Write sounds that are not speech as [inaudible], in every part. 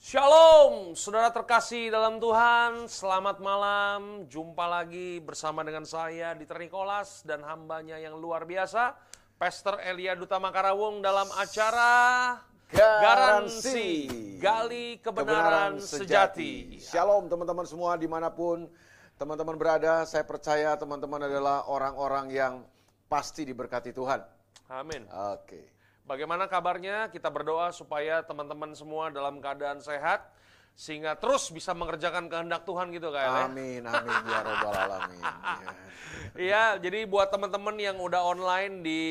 Shalom, saudara terkasih dalam Tuhan. Selamat malam. Jumpa lagi bersama dengan saya, Dieter Nicholas, dan hambanya yang luar biasa, Pastor Elia Duta Makarawung dalam acara Garansi. Gali Kebenaran, Sejati. Shalom teman-teman semua di mana pun teman-teman berada. Saya percaya teman-teman adalah orang-orang yang pasti diberkati Tuhan. Amin. Oke. Bagaimana kabarnya? Kita berdoa supaya teman-teman semua dalam keadaan sehat sehingga terus bisa mengerjakan kehendak Tuhan gitu kayak ya. Amin, amin ya robbal alamin. Ya. Iya, jadi buat teman-teman yang udah online di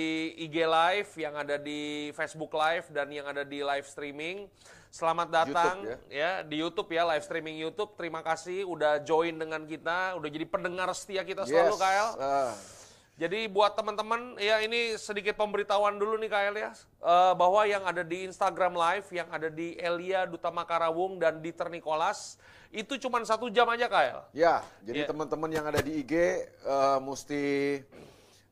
IG Live, yang ada di Facebook Live dan yang ada di live streaming, selamat datang YouTube, ya. di YouTube ya, live streaming YouTube. Terima kasih udah join dengan kita, udah jadi pendengar setia kita selalu, Yes, Kael. ah. Jadi buat teman-teman, ya ini sedikit pemberitahuan dulu nih Kael ya, Eh, bahwa yang ada di Instagram Live, yang ada di Elia Duta Makarawung dan Dieter Nicholas, itu cuma satu jam aja Kael. Ya, jadi Ya. teman-teman yang ada di IG eh, mesti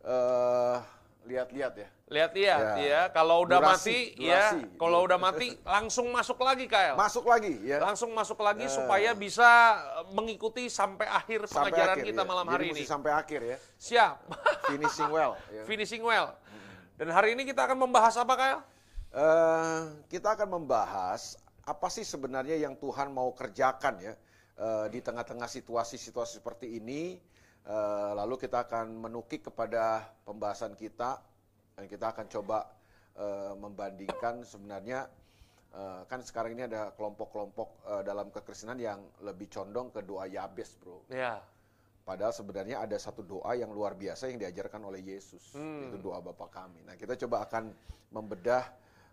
eh, lihat-lihat ya. Lihat-lihat Ya. ya, kalau udah Durasi, mati ya, durasi. kalau udah mati [laughs] langsung masuk lagi Kael. Masuk lagi ya. Langsung masuk lagi supaya bisa eh, mengikuti sampai akhir Sampai pengajaran akhir, kita ya. malam Jadi hari ini. sampai akhir ya. Siap. [laughs] Finishing well. ya. Finishing well. Dan hari ini kita akan membahas apa Kael? Eh, kita akan membahas apa sih sebenarnya yang Tuhan mau kerjakan ya eh, di tengah-tengah situasi-situasi seperti ini. Lalu kita akan menukik kepada pembahasan kita dan kita akan coba eh, membandingkan sebenarnya eh, kan sekarang ini ada kelompok-kelompok eh, dalam kekristenan yang lebih condong ke doa Yabes, bro. Ya. Padahal sebenarnya ada satu doa yang luar biasa yang diajarkan oleh Yesus, Hmm. itu doa Bapa kami. Nah, kita coba akan membedah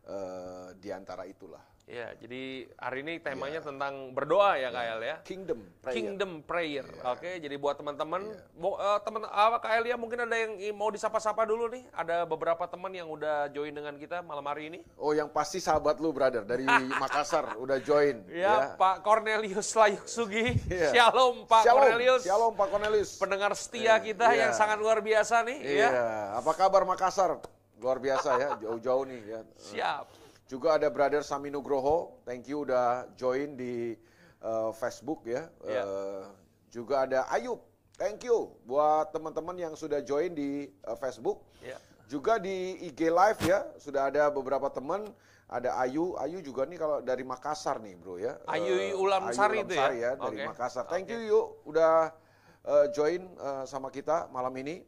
eh, di antara itulah. Ya, jadi hari ini temanya tentang berdoa ya Kael ya. Kingdom prayer. Kingdom prayer. Oke, jadi buat teman-teman, Iya. mau eh, teman apa Kak Elia mungkin ada yang mau disapa-sapa dulu nih. Ada beberapa teman yang udah join dengan kita malam hari ini. Oh, yang pasti sahabat lu, brother, dari [laughs] Makassar udah join. Ya, Pak Cornelius Layuk Sugi. Iya. Shalom Pak Shalom, Cornelius. Shalom Pak Cornelius. Pendengar setia kita Iya. yang sangat luar biasa nih Iya, ya. apa kabar Makassar? Luar biasa ya, jauh-jauh nih ya. Siap. Juga ada brother Sami Nugroho, thank you udah join di eh, Facebook ya. Iya. Eh, juga ada Ayub, thank you buat teman-teman yang sudah join di eh, Facebook. Ya. Juga di IG Live ya, sudah ada beberapa teman. Ada Ayu, Ayu juga nih kalau dari Makassar nih bro ya. Ayu Eh, Ulam Sari Ulam itu ya? Sari dari Oke. Makassar. Thank Oke. you yuk udah eh, join eh, sama kita malam ini.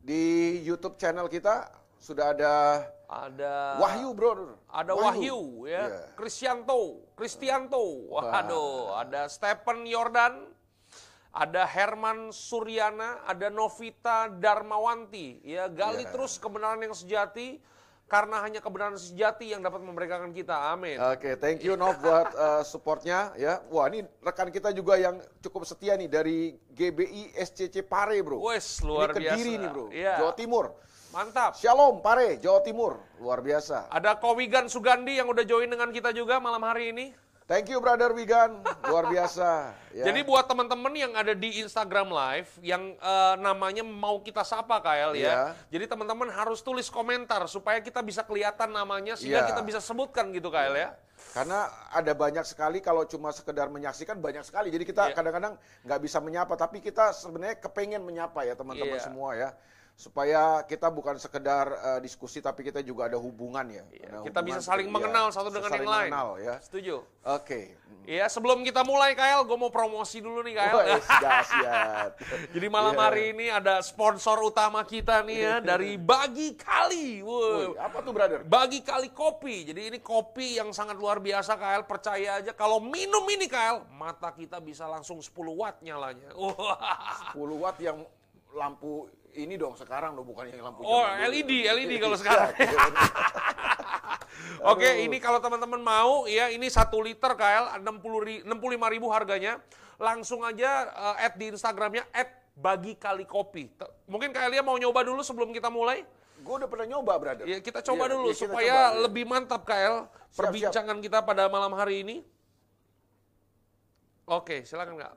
Di YouTube channel kita sudah ada Ada Wahyu bro. Ada Wahyu, ya, Iya. Kristianto, Kristianto, waduh, ada Stephen Yordan, ada Herman Suryana, ada Novita Darmawanti, ya gali Iya. terus kebenaran yang sejati, karena hanya kebenaran sejati yang dapat memerdekakan kita, amin. Oke, thank you Nov buat uh, [laughs] supportnya ya. Wah ini rekan kita juga yang cukup setia nih dari GBI SCC Pare bro. Wes, luar ini Kediri biasa. nih bro, Iya. Jawa Timur. Mantap. Shalom Pare, Jawa Timur, luar biasa. Ada Kowigan Sugandi yang udah join dengan kita juga malam hari ini. Thank you brother Wigan, luar biasa. [laughs] Ya. Jadi buat teman-teman yang ada di Instagram Live yang eh, namanya mau kita sapa Kael ya. Iya. Jadi teman-teman harus tulis komentar supaya kita bisa kelihatan namanya sehingga Iya. kita bisa sebutkan gitu Kael ya. Karena ada banyak sekali kalau cuma sekedar menyaksikan banyak sekali. Jadi kita Iya. kadang-kadang nggak bisa menyapa, tapi kita sebenarnya kepengen menyapa ya teman-teman Iya. semua ya. Supaya kita bukan sekedar eh, diskusi, tapi kita juga ada hubungan ya. Iya, Ada kita hubungan, bisa saling iya, mengenal satu dengan saling yang lain. mengenal, ya. Setuju. Oke. Iya, sebelum kita mulai Kael, gue mau promosi dulu nih Kael. Yes, [laughs] dahsyat. Jadi malam Iya. hari ini ada sponsor utama kita nih ya dari [laughs] Bagi Kali. Wow. Woi, apa tuh brother? Bagi kali kopi. Jadi ini kopi yang sangat luar biasa KL. Percaya aja kalau minum ini KL, mata kita bisa langsung 10 watt nyalanya. [laughs] Wah. 10 watt yang lampu ini dong sekarang dong bukan yang lampu Oh, zaman dulu. LED, LED [laughs] kalau sekarang. iya. [laughs] Oke, Aduh. ini kalau teman-teman mau ya ini satu liter KL 60 ri, 65 ribu harganya. Langsung aja eh, add di Instagramnya add bagi kali kopi. Te- Mungkin kalian mau nyoba dulu sebelum kita mulai. Gue udah pernah nyoba, brother. Ya, kita coba Iya, dulu iya, kita supaya coba, iya. lebih mantap KL perbincangan kita pada malam hari ini. Oke, silakan Kak.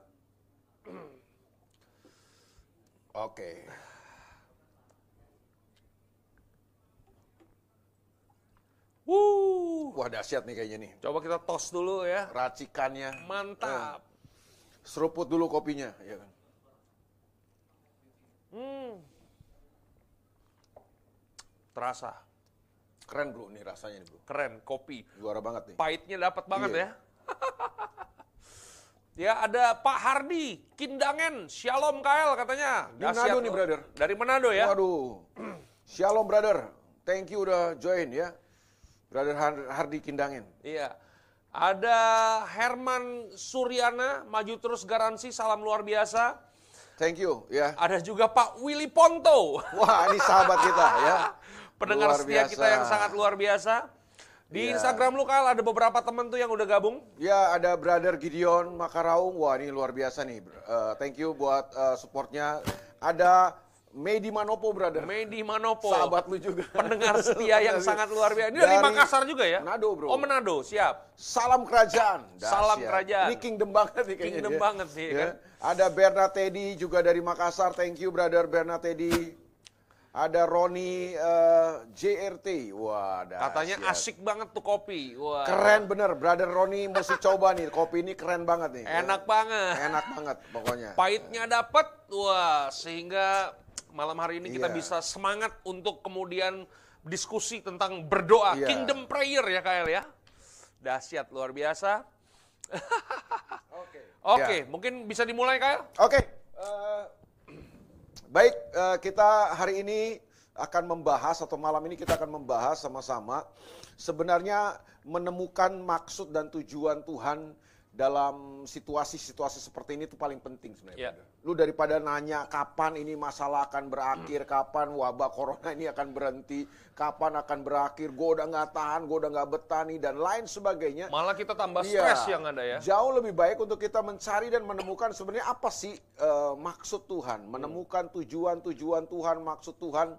Oke. Wah dahsyat nih kayaknya nih. Coba kita tos dulu ya. Racikannya. Mantap. Seruput dulu kopinya. Ya kan? Hmm. Terasa. Keren bro nih rasanya nih bro. Keren, kopi. Juara banget nih. Pahitnya dapat banget Iya. ya. [laughs] ya ada Pak Hardi, Kindangen, Shalom KL katanya. Di Manado nih, brother. Dari Manado ya. Waduh. Shalom brother. Thank you udah join ya. Brother Har- Hardi Kindangen. Iya. Ada Herman Suryana, maju terus garansi, salam luar biasa. Thank you ya. Ada juga Pak Willy Ponto. Wah ini sahabat kita ya. [laughs] Pendengar Luar setia biasa. kita yang sangat luar biasa. Di Iya. Instagram lu Kal ada beberapa teman tuh yang udah gabung. Ya ada brother Gideon Makaraung. Wah ini luar biasa nih. Eh, thank you buat eh, supportnya. Ada Medi Manopo brother. Medi Manopo. Sahabat lu juga. Pendengar setia yang sangat luar biasa. Ini dari, Dari Makassar juga ya? Manado, bro. Oh Manado, siap. Salam kerajaan. Salam Dahsyat. kerajaan. Ini kingdom banget nih kayaknya. Kingdom dia. banget sih, Ya. kan? Ada Bernard Teddy juga dari Makassar. Thank you brother Bernard Teddy. Ada Roni eh, JRT. Wah, dahsyat. Katanya asik banget tuh kopi. Wah. Keren bener, brother Roni mesti coba nih. Kopi ini keren banget nih. Enak banget. Enak banget pokoknya. Pahitnya dapat, wah sehingga malam hari ini kita Iya. bisa semangat untuk kemudian diskusi tentang berdoa, Iya. kingdom prayer ya KL ya. Dahsyat luar biasa. [laughs] Oke. Oke, Ya. mungkin bisa dimulai KL? Oke, eh, baik eh, kita hari ini akan membahas atau malam ini kita akan membahas sama-sama sebenarnya menemukan maksud dan tujuan Tuhan dalam situasi-situasi seperti ini itu paling penting sebenarnya. Ya. Lu daripada nanya kapan ini masalah akan berakhir, kapan wabah corona ini akan berhenti, kapan akan berakhir, gue udah nggak tahan, gue udah nggak betah nih dan lain sebagainya. Malah kita tambah Iya. stres yang ada ya. Jauh lebih baik untuk kita mencari dan menemukan sebenarnya apa sih eh, maksud Tuhan, menemukan tujuan-tujuan Tuhan, maksud Tuhan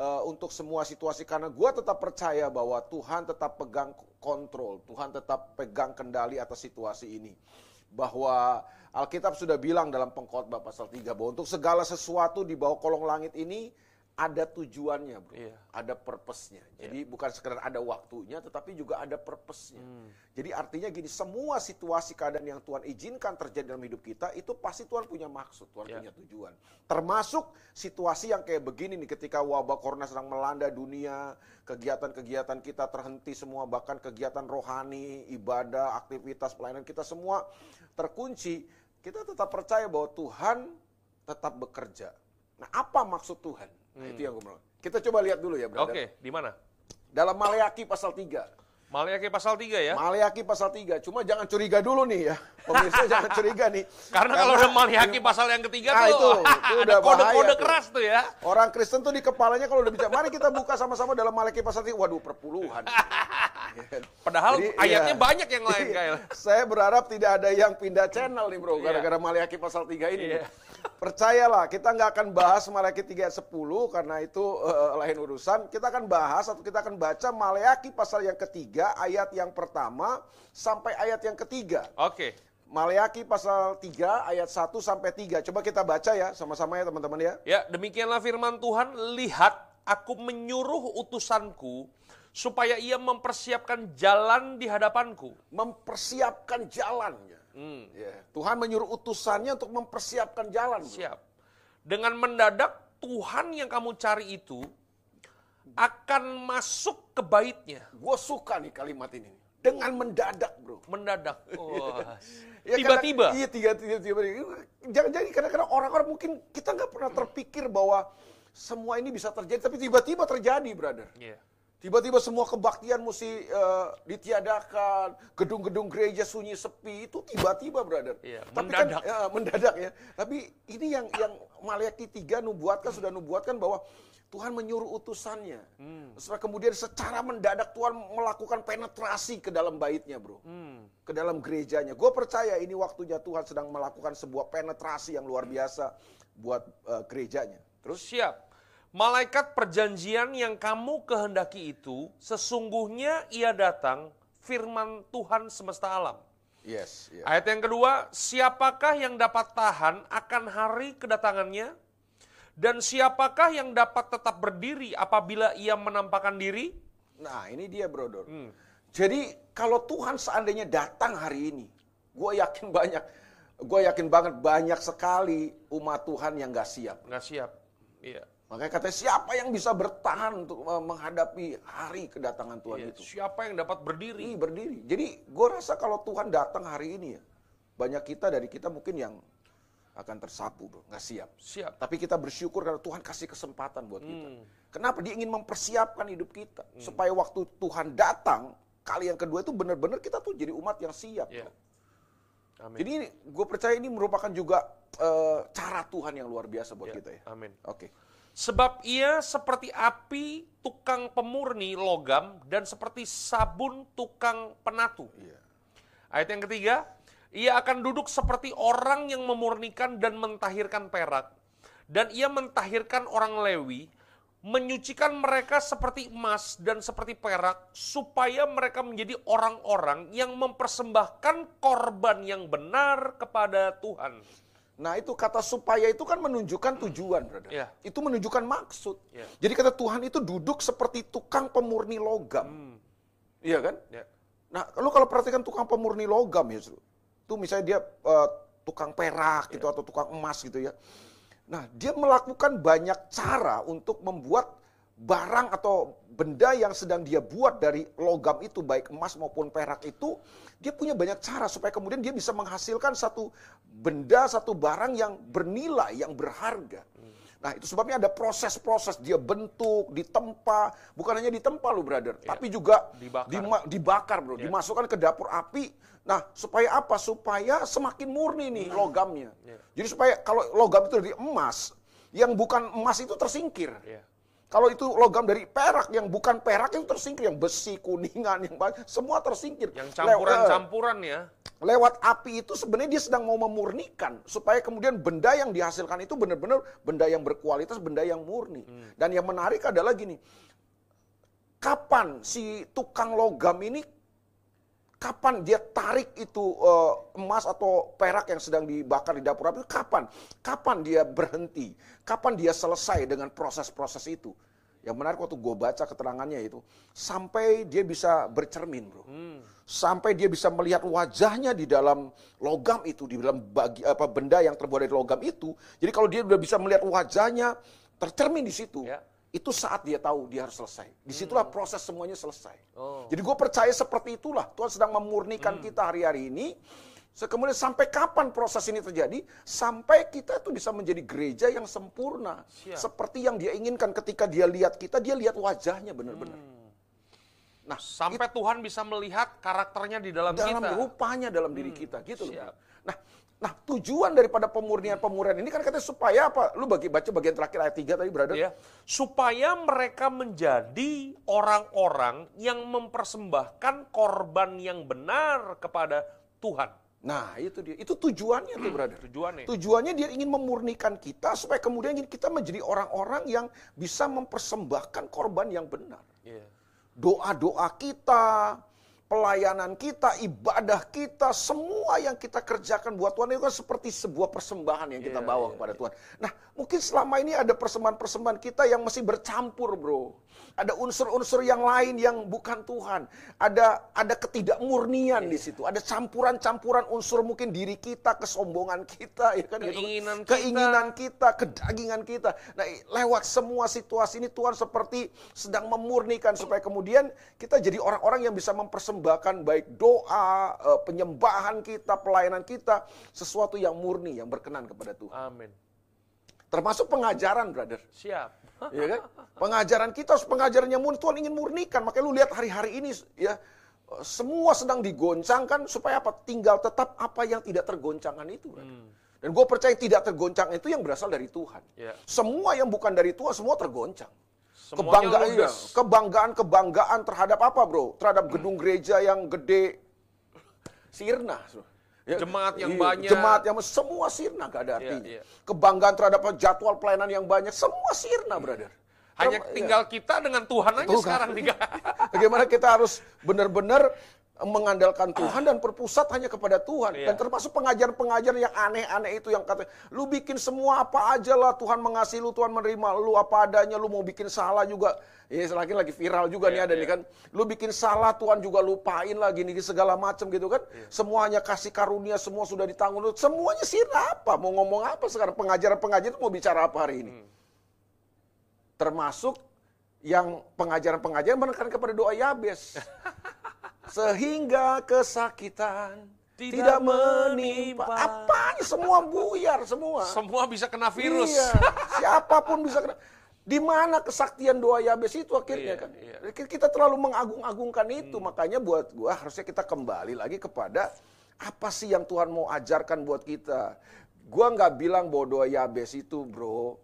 eh, untuk semua situasi. Karena gue tetap percaya bahwa Tuhan tetap pegang kontrol, Tuhan tetap pegang kendali atas situasi ini. Bahwa Alkitab sudah bilang dalam pengkhotbah pasal 3 bahwa untuk segala sesuatu di bawah kolong langit ini ada tujuannya, bro. Iya. Ada purpose-nya. Jadi bukan sekedar ada waktunya, tetapi juga ada purpose-nya. Hmm. Jadi artinya gini, semua situasi keadaan yang Tuhan izinkan terjadi dalam hidup kita, itu pasti Tuhan punya maksud, Tuhan Ya. punya tujuan. Termasuk situasi yang kayak begini nih, ketika wabah corona sedang melanda dunia, kegiatan-kegiatan kita terhenti semua, bahkan kegiatan rohani, ibadah, aktivitas pelayanan kita semua terkunci. Kita tetap percaya bahwa Tuhan tetap bekerja. Nah, apa maksud Tuhan? Nah, itu yang gue mau. Kita coba lihat dulu ya, Hmm. Oke, brother. di mana? Dalam Maleaki pasal 3. Maliaki pasal 3 ya. Maleaki pasal 3. Cuma jangan curiga dulu nih ya. Pemirsa [laughs] jangan curiga nih. Karena kalau udah Maliaki pasal yang ketiga Nah, tuh itu, itu [laughs] ada udah kode-kode keras tuh ya. Orang Kristen tuh di kepalanya kalau udah bicara, mari kita buka sama-sama dalam Maleaki pasal 3. Waduh, perpuluhan. [laughs] Padahal Jadi, ayatnya iya. banyak yang lain Iya. kayak. Saya berharap tidak ada yang pindah channel nih bro, Iya. gara-gara Maleaki pasal 3 ini. Iya. Percayalah, kita nggak akan bahas Maleaki 3 ayat 10 karena itu eh, lain urusan. Kita akan bahas atau kita akan baca Maleaki pasal yang ketiga, ayat yang pertama sampai ayat yang ketiga. Oke. Maleaki pasal 3 ayat 1 sampai 3. Coba kita baca ya sama-sama ya teman-teman ya. Ya, demikianlah firman Tuhan, lihat aku menyuruh utusanku supaya ia mempersiapkan jalan di hadapanku. Mempersiapkan jalannya. Hmm, Ya. Tuhan menyuruh utusannya untuk mempersiapkan jalan. siap. Dengan mendadak Tuhan yang kamu cari itu akan masuk ke baitnya. Gue suka nih kalimat ini. Dengan mendadak bro. Mendadak. Wah. [laughs] Ya, Tiba-tiba. Iya tiba-tiba. Jangan jadi kadang-kadang orang-orang mungkin kita nggak pernah terpikir bahwa semua ini bisa terjadi, tapi tiba-tiba terjadi, brother. Iya. Tiba-tiba semua kebaktian mesti eh, ditiadakan, gedung-gedung gereja sunyi sepi itu tiba-tiba, brother. Iya, Tapi mendadak. kan ya, mendadak ya. Tapi ini yang yang Maliaki 3 nubuatkan sudah nubuatkan bahwa Tuhan menyuruh utusannya. Hmm. Setelah kemudian secara mendadak Tuhan melakukan penetrasi ke dalam baitnya, bro. Hmm. Ke dalam gerejanya. Gue percaya ini waktunya Tuhan sedang melakukan sebuah penetrasi yang luar biasa buat eh, gerejanya. Terus siap. Malaikat perjanjian yang kamu kehendaki itu, sesungguhnya ia datang firman Tuhan semesta alam. Yes, yes. Ayat yang kedua, siapakah yang dapat tahan akan hari kedatangannya? Dan siapakah yang dapat tetap berdiri apabila ia menampakkan diri? Nah, ini dia, brother. Hmm. Jadi kalau Tuhan seandainya datang hari ini, gue yakin banyak, gue yakin banget banyak sekali umat Tuhan yang gak siap. Nggak siap. Iya. Makanya katanya siapa yang bisa bertahan untuk menghadapi hari kedatangan Tuhan Iya. itu? Siapa yang dapat berdiri? Ih, berdiri. Jadi gue rasa kalau Tuhan datang hari ini ya, banyak kita dari kita mungkin yang akan tersapu bro, nggak siap. Siap. Tapi kita bersyukur karena Tuhan kasih kesempatan buat kita. Hmm. Kenapa? Dia ingin mempersiapkan hidup kita. Supaya waktu Tuhan datang, kali yang kedua itu benar-benar kita tuh jadi umat yang siap. Bro. Amin. Jadi gue percaya ini merupakan juga eh, cara Tuhan yang luar biasa buat Iya. kita ya. Amin. Oke. Sebab ia seperti api tukang pemurni logam dan seperti sabun tukang penatu. Iya. Ayat yang ketiga, ia akan duduk seperti orang yang memurnikan dan mentahirkan perak. Dan ia mentahirkan orang Lewi, menyucikan mereka seperti emas dan seperti perak, supaya mereka menjadi orang-orang yang mempersembahkan korban yang benar kepada Tuhan. Nah itu kata supaya itu kan menunjukkan tujuan, brother. Iya. Itu menunjukkan maksud. Iya. Jadi kata Tuhan itu duduk seperti tukang pemurni logam. Hmm. Iya kan? Ya. Nah, lu kalau perhatikan tukang pemurni logam ya. Tuh misalnya dia eh, tukang perak gitu atau tukang emas gitu ya. Nah, dia melakukan banyak cara untuk membuat barang atau benda yang sedang dia buat dari logam itu baik emas maupun perak itu dia punya banyak cara supaya kemudian dia bisa menghasilkan satu benda satu barang yang bernilai yang berharga. Nah, itu sebabnya ada proses-proses dia bentuk, ditempa, bukan hanya ditempa lu brother, tapi juga Dibakar. dima- dibakar bro, Ya. dimasukkan ke dapur api. Nah, supaya apa? Supaya semakin murni nih logamnya. Ya. Jadi supaya kalau logam itu dari emas, yang bukan emas itu tersingkir. Ya. Kalau itu logam dari perak, yang bukan perak itu tersingkir, yang besi, kuningan, yang banyak, semua tersingkir. Yang campuran-campuran ya. lewat api itu sebenarnya dia sedang mau memurnikan supaya kemudian benda yang dihasilkan itu benar-benar benda yang berkualitas, benda yang murni. Dan yang menarik adalah gini, kapan si tukang logam ini kapan dia tarik itu eh, emas atau perak yang sedang dibakar di dapur api kapan? Kapan dia berhenti? Kapan dia selesai dengan proses-proses itu? Yang menarik waktu gue baca keterangannya itu sampai dia bisa bercermin, bro. Sampai dia bisa melihat wajahnya di dalam logam itu, di dalam bagi apa benda yang terbuat dari logam itu. Jadi kalau dia udah bisa melihat wajahnya tercermin di situ, Ya. Itu saat dia tahu dia harus selesai. Di situlah proses semuanya selesai. Oh. Jadi gue percaya seperti itulah Tuhan sedang memurnikan kita hari-hari ini. Se- Kemudian sampai kapan proses ini terjadi? Sampai kita tuh bisa menjadi gereja yang sempurna. Siap. Seperti yang dia inginkan ketika dia lihat kita, dia lihat wajahnya benar-benar. Nah, Sampai Tuhan bisa melihat karakternya di dalam, dalam kita. rupanya dalam diri kita gitu loh. Nah, nah tujuan daripada pemurnian-pemurnian ini kan katanya supaya apa? Lu bagi baca bagian terakhir ayat 3 tadi, brother. ya, supaya mereka menjadi orang-orang yang mempersembahkan korban yang benar kepada Tuhan. Nah, itu dia. Itu tujuannya tuh, brother. Tujuannya. Tujuannya dia ingin memurnikan kita supaya kemudian kita menjadi orang-orang yang bisa mempersembahkan korban yang benar. Iya. Doa-doa kita, pelayanan kita, ibadah kita, semua yang kita kerjakan buat Tuhan itu kan seperti sebuah persembahan yang kita Iya, bawa iya, kepada Tuhan. Nah, mungkin selama ini ada persembahan-persembahan kita yang masih bercampur, bro. Ada unsur-unsur yang lain yang bukan Tuhan. Ada ada ketidakmurnian di situ. Ada campuran-campuran unsur mungkin diri kita, kesombongan kita, ya kan? gitu. Keinginan kita. Keinginan kita, kedagingan kita. Nah, lewat semua situasi ini Tuhan seperti sedang memurnikan supaya kemudian kita jadi orang-orang yang bisa mempersembahkan baik doa, eh, penyembahan kita, pelayanan kita, sesuatu yang murni, yang berkenan kepada Tuhan. Amin. Termasuk pengajaran, brother. Siap. Iya kan? Pengajaran kita harus pengajaran yang murni. Tuhan ingin murnikan. Makanya lu lihat hari-hari ini ya semua sedang digoncangkan supaya apa? Tinggal tetap apa yang tidak tergoncangkan itu. brother. Dan gue percaya tidak tergoncang itu yang berasal dari Tuhan. Ya. Semua yang bukan dari Tuhan semua tergoncang. Semuanya Kebanggaan, iya. kebanggaan, kebanggaan terhadap apa, bro? Terhadap gedung gereja yang gede, sirna. Ya, Jemaat yang iya, banyak. Jemaat yang semua sirna gak ada Iya, artinya. iya. Kebanggaan terhadap jadwal pelayanan yang banyak, semua sirna, brother. Hanya Iya. tinggal kita dengan Tuhan aja Tuhan. sekarang nih. [laughs] Bagaimana kita harus benar-benar mengandalkan Tuhan dan berpusat hanya kepada Tuhan Iya. dan termasuk pengajaran-pengajaran yang aneh-aneh itu yang kata lu bikin semua apa aja lah Tuhan mengasihi lu Tuhan menerima lu apa adanya lu mau bikin salah juga ya lagi lagi viral juga nih Iya, ada iya. nih kan lu bikin salah Tuhan juga lupain lah gini segala macam gitu kan Iya. semuanya kasih karunia semua sudah ditanggung Lu semuanya sirna apa mau ngomong apa sekarang pengajaran-pengajaran itu mau bicara apa hari ini Hmm. termasuk yang pengajaran-pengajaran menekan kepada doa Yabes. [laughs] Sehingga kesakitan Tidak tidak, menimpa. menimpa. Apanya semua buyar semua. Semua bisa kena virus. Iya, siapa pun bisa kena. Di mana kesaktian doa Yabes itu akhirnya Iya, kan? iya. Kita terlalu mengagung-agungkan itu. Makanya buat gua harusnya kita kembali lagi kepada apa sih yang Tuhan mau ajarkan buat kita. Gua nggak bilang bahwa doa Yabes itu, bro,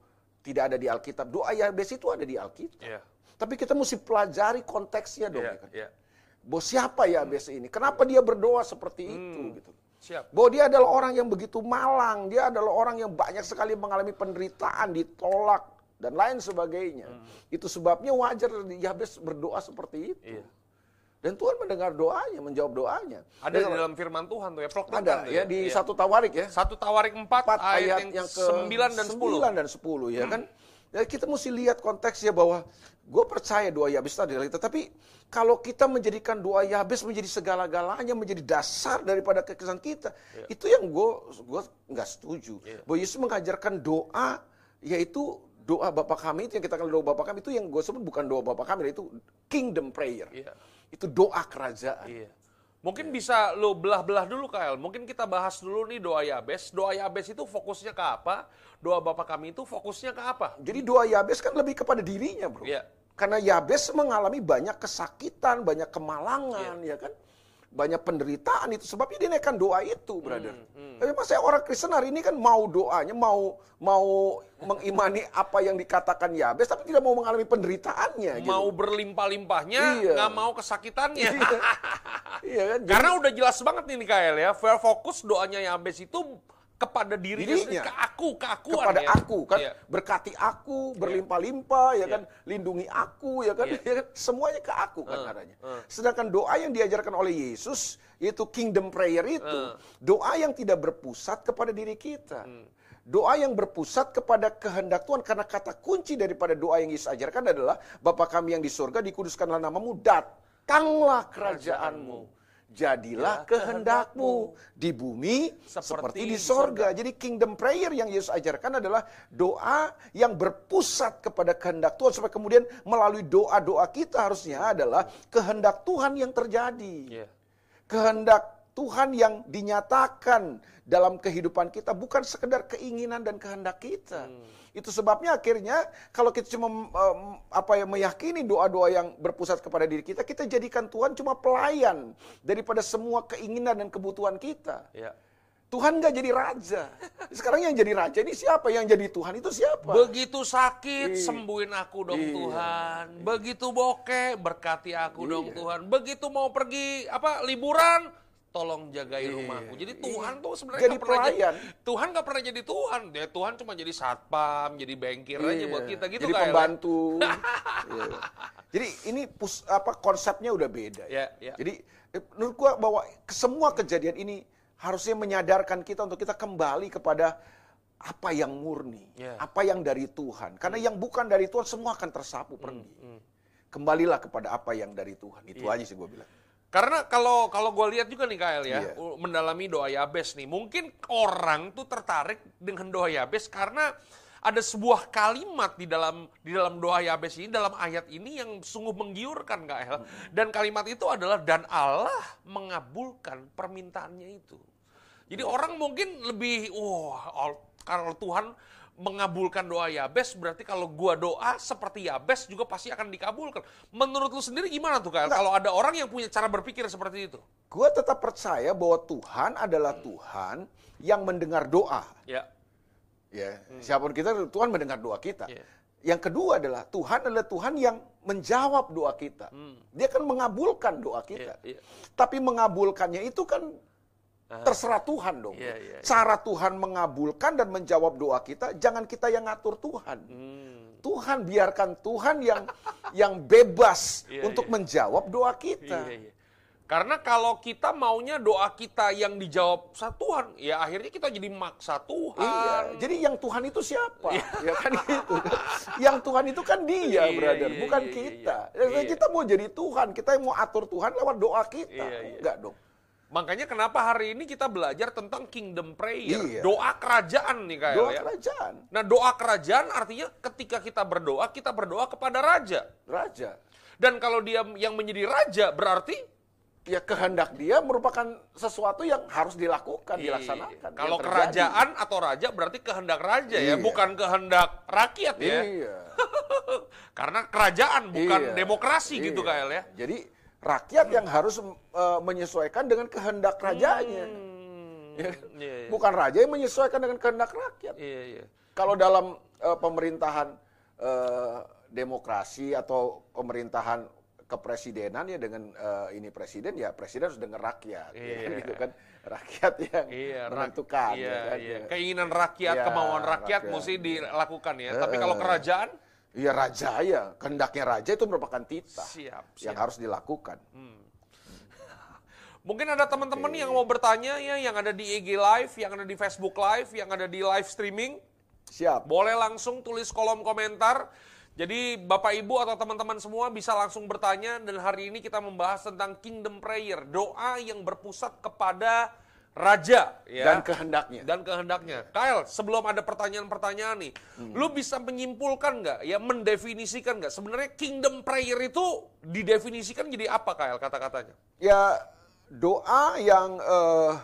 tidak ada di Alkitab. Doa Yabes itu ada di Alkitab. Iya. Tapi kita mesti pelajari konteksnya dong. Iya, ya kan? iya. Bahwa siapa Yabes ini? Kenapa dia berdoa seperti itu? Hmm. Gitu. Siap. Bahwa dia adalah orang yang begitu malang, dia adalah orang yang banyak sekali mengalami penderitaan, ditolak dan lain sebagainya. Hmm. Itu sebabnya wajar Yabes berdoa seperti itu. Iya. Dan Tuhan mendengar doanya, menjawab doanya. Ada Dan di dalam firman Tuhan tuh ya, proklamkan ada tuh ya di Iya. satu Tawarik ya. Satu Tawarik 4, Empat ayat, yang, ke 9 dan 10. 9 dan 10 ya kan. Ya, kita mesti lihat konteksnya bahwa gue percaya doa Yabes adalah kita. Tapi kalau kita menjadikan doa Yabes menjadi segala-galanya, menjadi dasar daripada kekesan kita, itu yang gue gua nggak setuju. Iya. Bahwa Yesus mengajarkan doa, yaitu doa Bapa kami itu yang kita kenal doa Bapa kami itu yang gue sebut bukan doa Bapa kami, itu kingdom prayer. Iya. Itu doa kerajaan. Iya. Mungkin bisa lo belah-belah dulu Kael. Mungkin kita bahas dulu nih doa Yabes. Doa Yabes itu fokusnya ke apa? Doa Bapak kami itu fokusnya ke apa? Jadi doa Yabes kan lebih kepada dirinya, bro. Iya. Karena Yabes mengalami banyak kesakitan, banyak kemalangan, Iya. ya kan? Banyak penderitaan itu sebabnya dia naikkan doa itu, brother. hmm. Tapi masa orang Kristen hari ini kan mau doanya, mau mau mengimani apa yang dikatakan Yabes, tapi tidak mau mengalami penderitaannya. gitu. Mau berlimpah-limpahnya, Iya. nggak mau kesakitannya. Iya [laughs] kan? Jadi- Karena udah jelas banget nih Kael ya. Fair fokus doanya Yabes itu kepada dirinya, Dirinya. ke aku, keakuan kepada ya. aku kan Iya. berkati aku berlimpah-limpah ya Iya. kan lindungi aku ya kan, Iya. ya kan? semuanya ke aku kan Eh, adanya eh. sedangkan doa yang diajarkan oleh Yesus yaitu kingdom prayer itu Eh. doa yang tidak berpusat kepada diri kita Hmm. Doa yang berpusat kepada kehendak Tuhan karena kata kunci daripada doa yang Yesus ajarkan adalah Bapa kami yang di surga dikuduskanlah namamu datanglah kerajaanmu jadilah Ya, kehendakmu di bumi Seperti seperti, di sorga. Jadi kingdom prayer yang Yesus ajarkan adalah doa yang berpusat kepada kehendak Tuhan. Supaya kemudian melalui doa-doa kita harusnya adalah kehendak Tuhan yang terjadi. Iya. Kehendak Tuhan yang dinyatakan dalam kehidupan kita bukan sekedar keinginan dan kehendak kita. Hmm. Itu sebabnya akhirnya kalau kita cuma em, apa ya meyakini doa-doa yang berpusat kepada diri kita, kita jadikan Tuhan cuma pelayan daripada semua keinginan dan kebutuhan kita. Iya. Tuhan nggak jadi raja. Sekarang yang jadi raja ini siapa? Yang jadi Tuhan itu siapa? Begitu sakit, Iya. sembuhin aku dong Iya. Tuhan. Begitu bokeh, berkati aku dong Iya. Tuhan. Begitu mau pergi apa liburan, tolong jagain Iya. rumahku. Jadi Iya. Tuhan tuh sebenarnya Jadi nggak pernah jadi. Tuhan nggak pernah jadi Tuhan. Ya, Tuhan cuma jadi satpam, jadi bengkir aja Iya. buat kita gitu Jadi kayak. pembantu. [laughs] Iya. Jadi ini pus, apa konsepnya udah beda. Ya, ya. Jadi eh, menurut gua bahwa semua kejadian ini harusnya menyadarkan kita untuk kita kembali kepada apa yang murni, Ya. apa yang dari Tuhan. Karena yang bukan dari Tuhan semua akan tersapu pergi. Kembalilah kepada apa yang dari Tuhan. Itu Iya. aja sih gua bilang. Karena kalau kalau gue lihat juga nih Kael ya, Iya. u- mendalami doa Yabes nih, mungkin orang tuh tertarik dengan doa Yabes karena ada sebuah kalimat di dalam di dalam doa Yabes ini, dalam ayat ini yang sungguh menggiurkan Kael. Hmm. Dan kalimat itu adalah dan Allah mengabulkan permintaannya itu. Jadi orang mungkin lebih, wah al- kalau Tuhan mengabulkan doa Yabes, berarti kalau gua doa seperti Yabes juga pasti akan dikabulkan. Menurut lu sendiri gimana tuh Kak? Kalau ada orang yang punya cara berpikir seperti itu? Gua tetap percaya bahwa Tuhan adalah Tuhan yang mendengar doa. Ya. Ya, siapa pun kita Tuhan mendengar doa kita. Iya. Yang kedua adalah Tuhan adalah Tuhan yang menjawab doa kita. Dia kan mengabulkan doa kita. Iya, iya. Tapi mengabulkannya itu kan terserah Tuhan dong. Iya, iya, iya. Cara Tuhan mengabulkan dan menjawab doa kita, jangan kita yang ngatur Tuhan. Hmm. Tuhan biarkan Tuhan yang [laughs] yang bebas Iya, untuk iya. menjawab doa kita. Iya, iya. Karena kalau kita maunya doa kita yang dijawab sa Tuhan, ya akhirnya kita jadi maksa Tuhan. Iya, jadi yang Tuhan itu siapa? [laughs] ya kan gitu. yang Tuhan itu kan dia, Iya, brother, iya, bukan iya, kita. iya. Ya, Iya. Kita mau jadi Tuhan, kita yang mau atur Tuhan lewat doa kita. Iya, iya. Enggak dong. Makanya kenapa hari ini kita belajar tentang kingdom prayer, Iya. doa kerajaan nih kayak Doa ya. kerajaan, Nah, doa kerajaan artinya ketika kita berdoa, kita berdoa kepada raja. raja. Dan kalau dia yang menjadi raja berarti Ya kehendak dia merupakan sesuatu yang harus dilakukan, Iya. dilaksanakan. Kalau kerajaan atau raja berarti kehendak raja ya, Iya. bukan kehendak rakyat ya. Iya. [laughs] Karena kerajaan bukan Iya. demokrasi gitu Iya. Kael ya. Jadi rakyat yang harus eh, menyesuaikan dengan kehendak rajanya. Hmm, Ya. iya, iya. Bukan raja yang menyesuaikan dengan kehendak rakyat. Iya, iya. Kalau dalam eh, pemerintahan eh, demokrasi atau pemerintahan kepresidenan ya dengan eh, ini presiden ya presiden harus dengar rakyat ya kan Iya. gitu kan rakyat yang Iya, rak- menentukan iya, ya kan iya. ya. Keinginan rakyat, Iya, kemauan rakyat, rakyat. mesti dilakukan ya. Eh, Tapi kalau kerajaan, Iya raja ya kehendaknya raja itu merupakan titah siap, yang siap. harus dilakukan Mungkin ada teman-teman yang mau bertanya ya, yang ada di IG Live, yang ada di Facebook Live, yang ada di live streaming. siap Boleh langsung tulis kolom komentar. Jadi Bapak Ibu atau teman-teman semua bisa langsung bertanya dan hari ini kita membahas tentang kingdom prayer, doa yang berpusat kepada raja ya. dan kehendaknya dan kehendaknya. Kyle, sebelum ada pertanyaan-pertanyaan nih, Hmm. lu bisa menyimpulkan nggak, ya mendefinisikan nggak sebenarnya kingdom prayer itu didefinisikan jadi apa, Kyle kata-katanya? ya doa yang eh,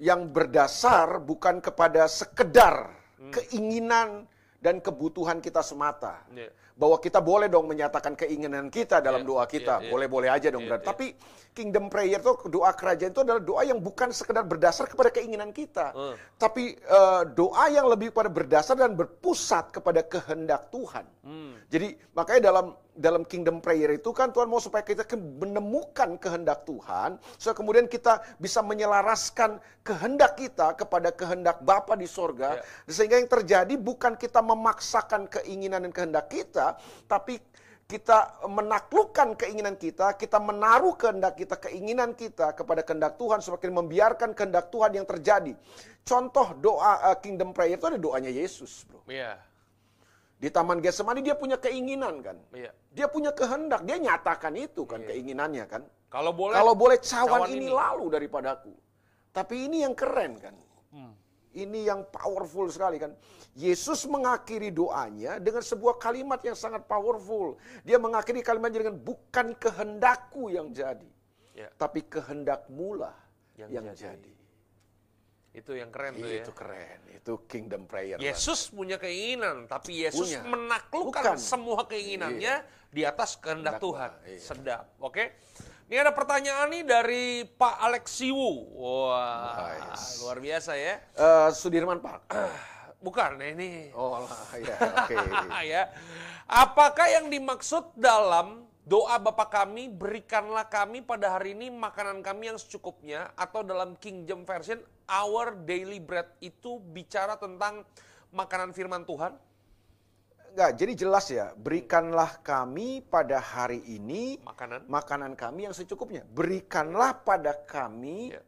yang berdasar bukan kepada sekedar Hmm. keinginan dan kebutuhan kita semata. Iya. Bahwa kita boleh dong menyatakan keinginan kita dalam Iya, doa kita, iya, iya. boleh-boleh aja dong. Iya, brother. iya. Tapi kingdom prayer itu doa kerajaan itu adalah doa yang bukan sekedar berdasar kepada keinginan kita, Hmm. tapi eh, doa yang lebih pada berdasar dan berpusat kepada kehendak Tuhan. Hmm. Jadi makanya dalam dalam kingdom prayer itu kan Tuhan mau supaya kita menemukan kehendak Tuhan, supaya kemudian kita bisa menyelaraskan kehendak kita kepada kehendak Bapa di sorga, Ya. sehingga yang terjadi bukan kita memaksakan keinginan dan kehendak kita, tapi kita menaklukkan keinginan kita, kita menaruh kehendak kita, keinginan kita kepada kehendak Tuhan, semakin membiarkan kehendak Tuhan yang terjadi. Contoh doa eh, kingdom prayer itu ada doanya Yesus, bro. Iya, Di Taman Getsemani dia punya keinginan kan. iya. Dia punya kehendak, dia nyatakan itu kan keinginannya kan. Kalau boleh, Kalau boleh cawan, cawan ini, ini. lalu daripadaku. Tapi ini yang keren kan. Hmm. Ini yang powerful sekali kan. Yesus mengakhiri doanya dengan sebuah kalimat yang sangat powerful. Dia mengakhiri kalimatnya dengan bukan kehendakku yang jadi, Ya, tapi kehendakmu lah Yang yang, jadi. jadi. Itu yang keren tuh ya. Itu keren, itu kingdom prayer. Yesus punya keinginan, tapi Yesus Punya. menaklukkan Bukan. semua keinginannya di atas kehendak Tuhan. Iya. Sedap, oke? Ini ada pertanyaan nih dari Pak Alexiwu. Wah, Nice. luar biasa ya. Eh, Sudirman Park. [clears throat] Bukan, ini. Oh lah, ya, oke. [laughs] ya. Apakah yang dimaksud dalam doa Bapa kami, berikanlah kami pada hari ini makanan kami yang secukupnya, atau dalam King James Version, our daily bread itu bicara tentang makanan firman Tuhan? Enggak, jadi jelas ya, berikanlah kami pada hari ini Makanan? makanan kami yang secukupnya. Berikanlah pada kami Ya.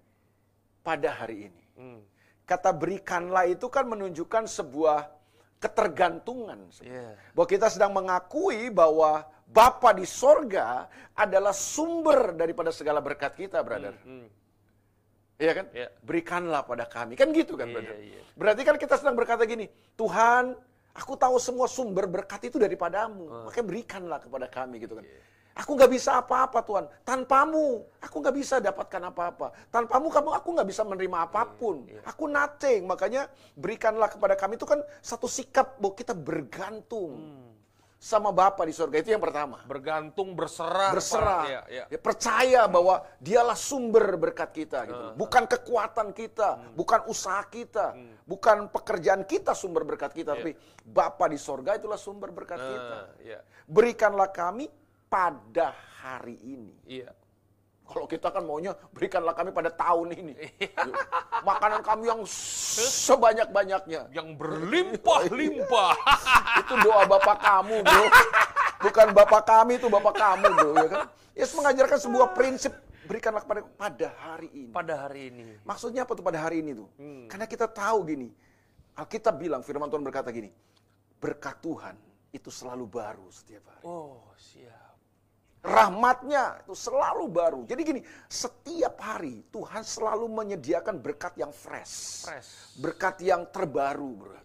pada hari ini. Hmm. Kata berikanlah itu kan menunjukkan sebuah ketergantungan. Iya. Bahwa kita sedang mengakui bahwa Bapa di sorga adalah sumber daripada segala berkat kita, brother. Hmm. Iya kan? Iya. Berikanlah pada kami. Kan gitu kan, Iya, brother? iya. Berarti kan kita sedang berkata gini, Tuhan, aku tahu semua sumber berkat itu daripadamu. Ah. Makanya berikanlah kepada kami gitu kan. Iya. Aku nggak bisa apa-apa Tuhan. Tanpamu, aku nggak bisa dapatkan apa-apa. Tanpamu, kamu aku nggak bisa menerima apa pun. Iya. Aku nothing. Makanya berikanlah kepada kami itu kan satu sikap bahwa kita bergantung Hmm. Sama Bapa di surga. Itu yang pertama Bergantung, berserah. berserah, Ya, ya. Ya, percaya bahwa dialah sumber berkat kita, gitu. Uh-huh. bukan kekuatan kita, Hmm. bukan usaha kita, bukan pekerjaan kita sumber berkat kita, tapi Bapa di sorga itulah sumber berkat kita. Nah, ya. Berikanlah kami pada hari ini. Iya. Kalau kita kan maunya berikanlah kami pada tahun ini. Yuk, Makanan kami yang sebanyak-banyaknya. Yang berlimpah-limpah. [laughs] Itu doa Bapak kamu, bro. bukan bapak kami itu bapak kamu bro ya kan Yesus mengajarkan sebuah prinsip berikanlah kepada pada hari ini Pada hari ini. maksudnya apa tuh pada hari ini tuh Hmm. karena kita tahu gini Alkitab bilang firman Tuhan berkata gini berkat Tuhan itu selalu baru setiap hari Oh, siap. Rahmatnya itu selalu baru jadi gini setiap hari Tuhan selalu menyediakan berkat yang fresh Fresh. berkat yang terbaru bro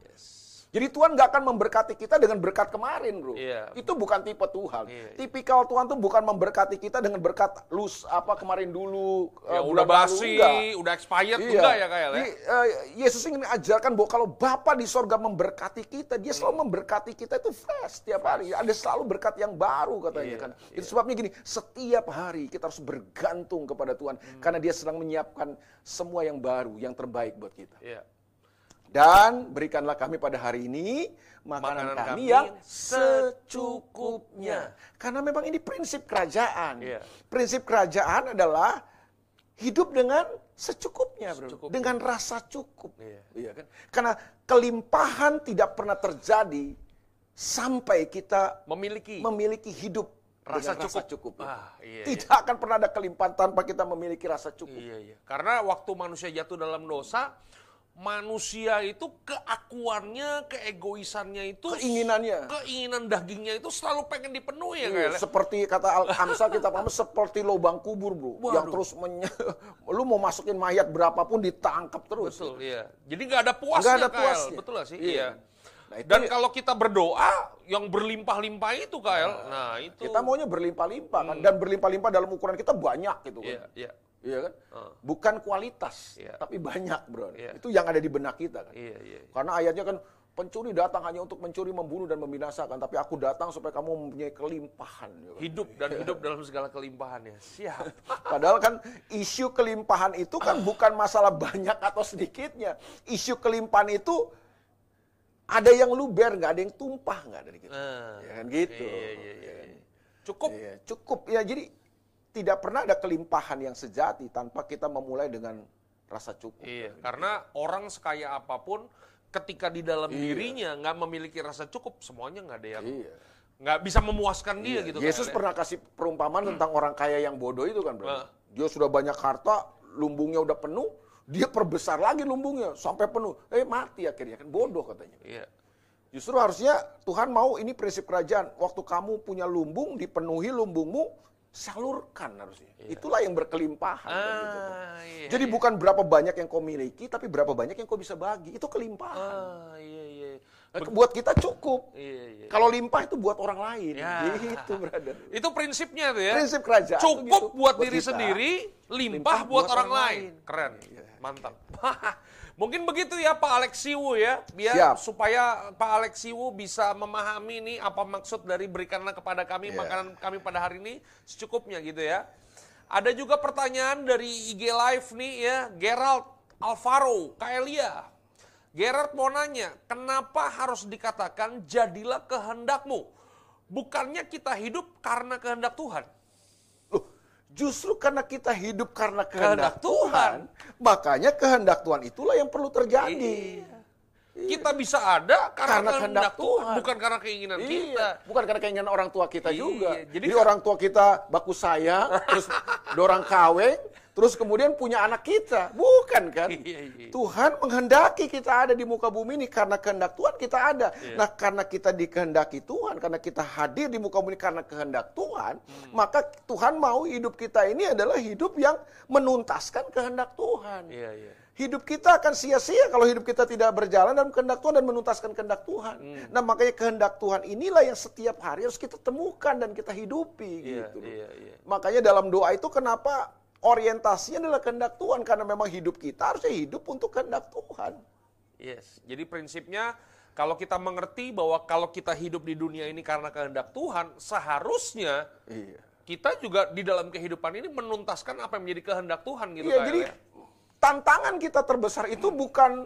jadi Tuhan nggak akan memberkati kita dengan berkat kemarin, bro. Iya. Itu bukan tipe Tuhan. Iya. Tipikal Tuhan tuh bukan memberkati kita dengan berkat lus apa kemarin dulu. Ya eh, udah basi, enggak. udah expired Iya. enggak ya kayak ya? Eh, Yesus ingin ajarkan bahwa kalau Bapa di sorga memberkati kita, dia Hmm. selalu memberkati kita itu fresh setiap hari. Ada selalu berkat yang baru katanya Iya, kan. Itu sebabnya gini, setiap hari kita harus bergantung kepada Tuhan Hmm. karena dia sedang menyiapkan semua yang baru, yang terbaik buat kita. Iya. Dan berikanlah kami pada hari ini makanan, Makanan kami, kami yang secukupnya. Karena memang ini prinsip kerajaan. Iya. Prinsip kerajaan adalah hidup dengan secukupnya, bro. Secukupnya. Dengan rasa cukup. Iya. kan? Karena kelimpahan tidak pernah terjadi sampai kita Memiliki memiliki hidup rasa cukup. rasa cukup. Ah, iya, tidak akan pernah ada kelimpahan tanpa kita memiliki rasa cukup. Iya, iya. Karena waktu manusia jatuh dalam dosa, manusia itu keakuannya, keegoisannya itu Keinginannya. keinginan dagingnya itu selalu pengen dipenuhi ya Iya, kayak. seperti kata Al Amsal kita paham seperti lubang kubur bro Waduh. yang terus menye- lu mau masukin mayat berapapun ditangkap terus Betul, iya. Jadi nggak ada puasnya, Nggak ada Kael. puasnya. Betul gak sih? Iya. Iya. Nah, itu Dan ya- kalau kita berdoa, yang berlimpah-limpah itu, Kael. Nah, itu. kita maunya berlimpah-limpah kan dan berlimpah-limpah dalam ukuran kita banyak gitu kan Iya, iya. Iya kan Ah. bukan kualitas Iya. tapi banyak bro Iya. itu yang ada di benak kita kan Iya, iya. karena ayatnya kan pencuri datang hanya untuk mencuri membunuh dan membinasakan tapi aku datang supaya kamu mempunyai kelimpahan gitu kan. Hidup dan hidup dalam segala kelimpahannya. Siap. [laughs] Padahal kan isu kelimpahan itu kan bukan masalah banyak atau sedikitnya. Isu kelimpahan itu ada yang luber, nggak ada yang tumpah, nggak ada gitu. Nah, Ya kan gitu. Iya, iya, iya. iya. Cukup. Iya, cukup. Ya jadi tidak pernah ada kelimpahan yang sejati tanpa kita memulai dengan rasa cukup. Iya, karena orang sekaya apa pun ketika di dalam Iya. dirinya nggak memiliki rasa cukup, semuanya nggak ada yang Iya. nggak bisa memuaskan dia gitu. Yesus Kael, ya. pernah kasih perumpamaan tentang orang kaya yang bodoh itu kan, bro. Nah. Dia sudah banyak harta, lumbungnya udah penuh, dia perbesar lagi lumbungnya sampai penuh. Eh mati akhirnya kan bodoh katanya. Iya. Justru harusnya Tuhan mau ini prinsip kerajaan. Waktu kamu punya lumbung, dipenuhi lumbungmu, salurkan harusnya. Itulah yang berkelimpahan. kan gitu. Ah, iya. Jadi bukan berapa banyak yang kau miliki, tapi berapa banyak yang kau bisa bagi. Itu kelimpahan. Ah, iya, iya. Eh, Buat kita cukup. Iya, iya. Kalau limpah itu buat orang lain. Ya. Gitu, brother. Itu prinsipnya tuh ya. Prinsip kerajaan. Cukup gitu. buat diri kita. sendiri, limpah, Limpah buat, buat orang, orang lain. lain. Keren. Iya. Mantap. [laughs] Mungkin begitu ya Pak Alexiwu ya, biar Siap. supaya Pak Alexiwu bisa memahami nih apa maksud dari berikanlah kepada kami Iya. makanan kami pada hari ini secukupnya gitu ya. Ada juga pertanyaan dari IG Live nih ya, Gerald Alvaro, Kaelia. Gerard mau nanya, kenapa harus dikatakan jadilah kehendakmu? Bukannya kita hidup karena kehendak Tuhan. Justru karena kita hidup karena Kehendak kehendak, Tuhan, makanya kehendak Tuhan itulah yang perlu terjadi. Iya. Kita bisa ada karena, Karena kehendak kehendak Tuhan, Tuhan. bukan karena keinginan Iya, kita. bukan karena keinginan orang tua kita Iya, juga. jadi Jadi, orang tua kita baku sayang, terus dorang kawin, terus kemudian punya anak kita. Bukan kan? Iya, iya. Tuhan menghendaki kita ada di muka bumi ini karena kehendak Tuhan kita ada. Iya. Nah, karena kita dikehendaki Tuhan, karena kita hadir di muka bumi ini karena kehendak Tuhan, Hmm. maka Tuhan mau hidup kita ini adalah hidup yang menuntaskan kehendak Tuhan. Iya, iya. Hidup kita akan sia-sia kalau hidup kita tidak berjalan dalam kehendak Tuhan dan menuntaskan kehendak Tuhan. Hmm. Nah makanya kehendak Tuhan inilah yang setiap hari harus kita temukan dan kita hidupi Iya, gitu. iya, iya. Makanya dalam doa itu kenapa orientasinya adalah kehendak Tuhan karena memang hidup kita harusnya hidup untuk kehendak Tuhan. Yes. Jadi prinsipnya kalau kita mengerti bahwa kalau kita hidup di dunia ini karena kehendak Tuhan, seharusnya Iya. kita juga di dalam kehidupan ini menuntaskan apa yang menjadi kehendak Tuhan gitu Iya, jadi ya. tantangan kita terbesar itu bukan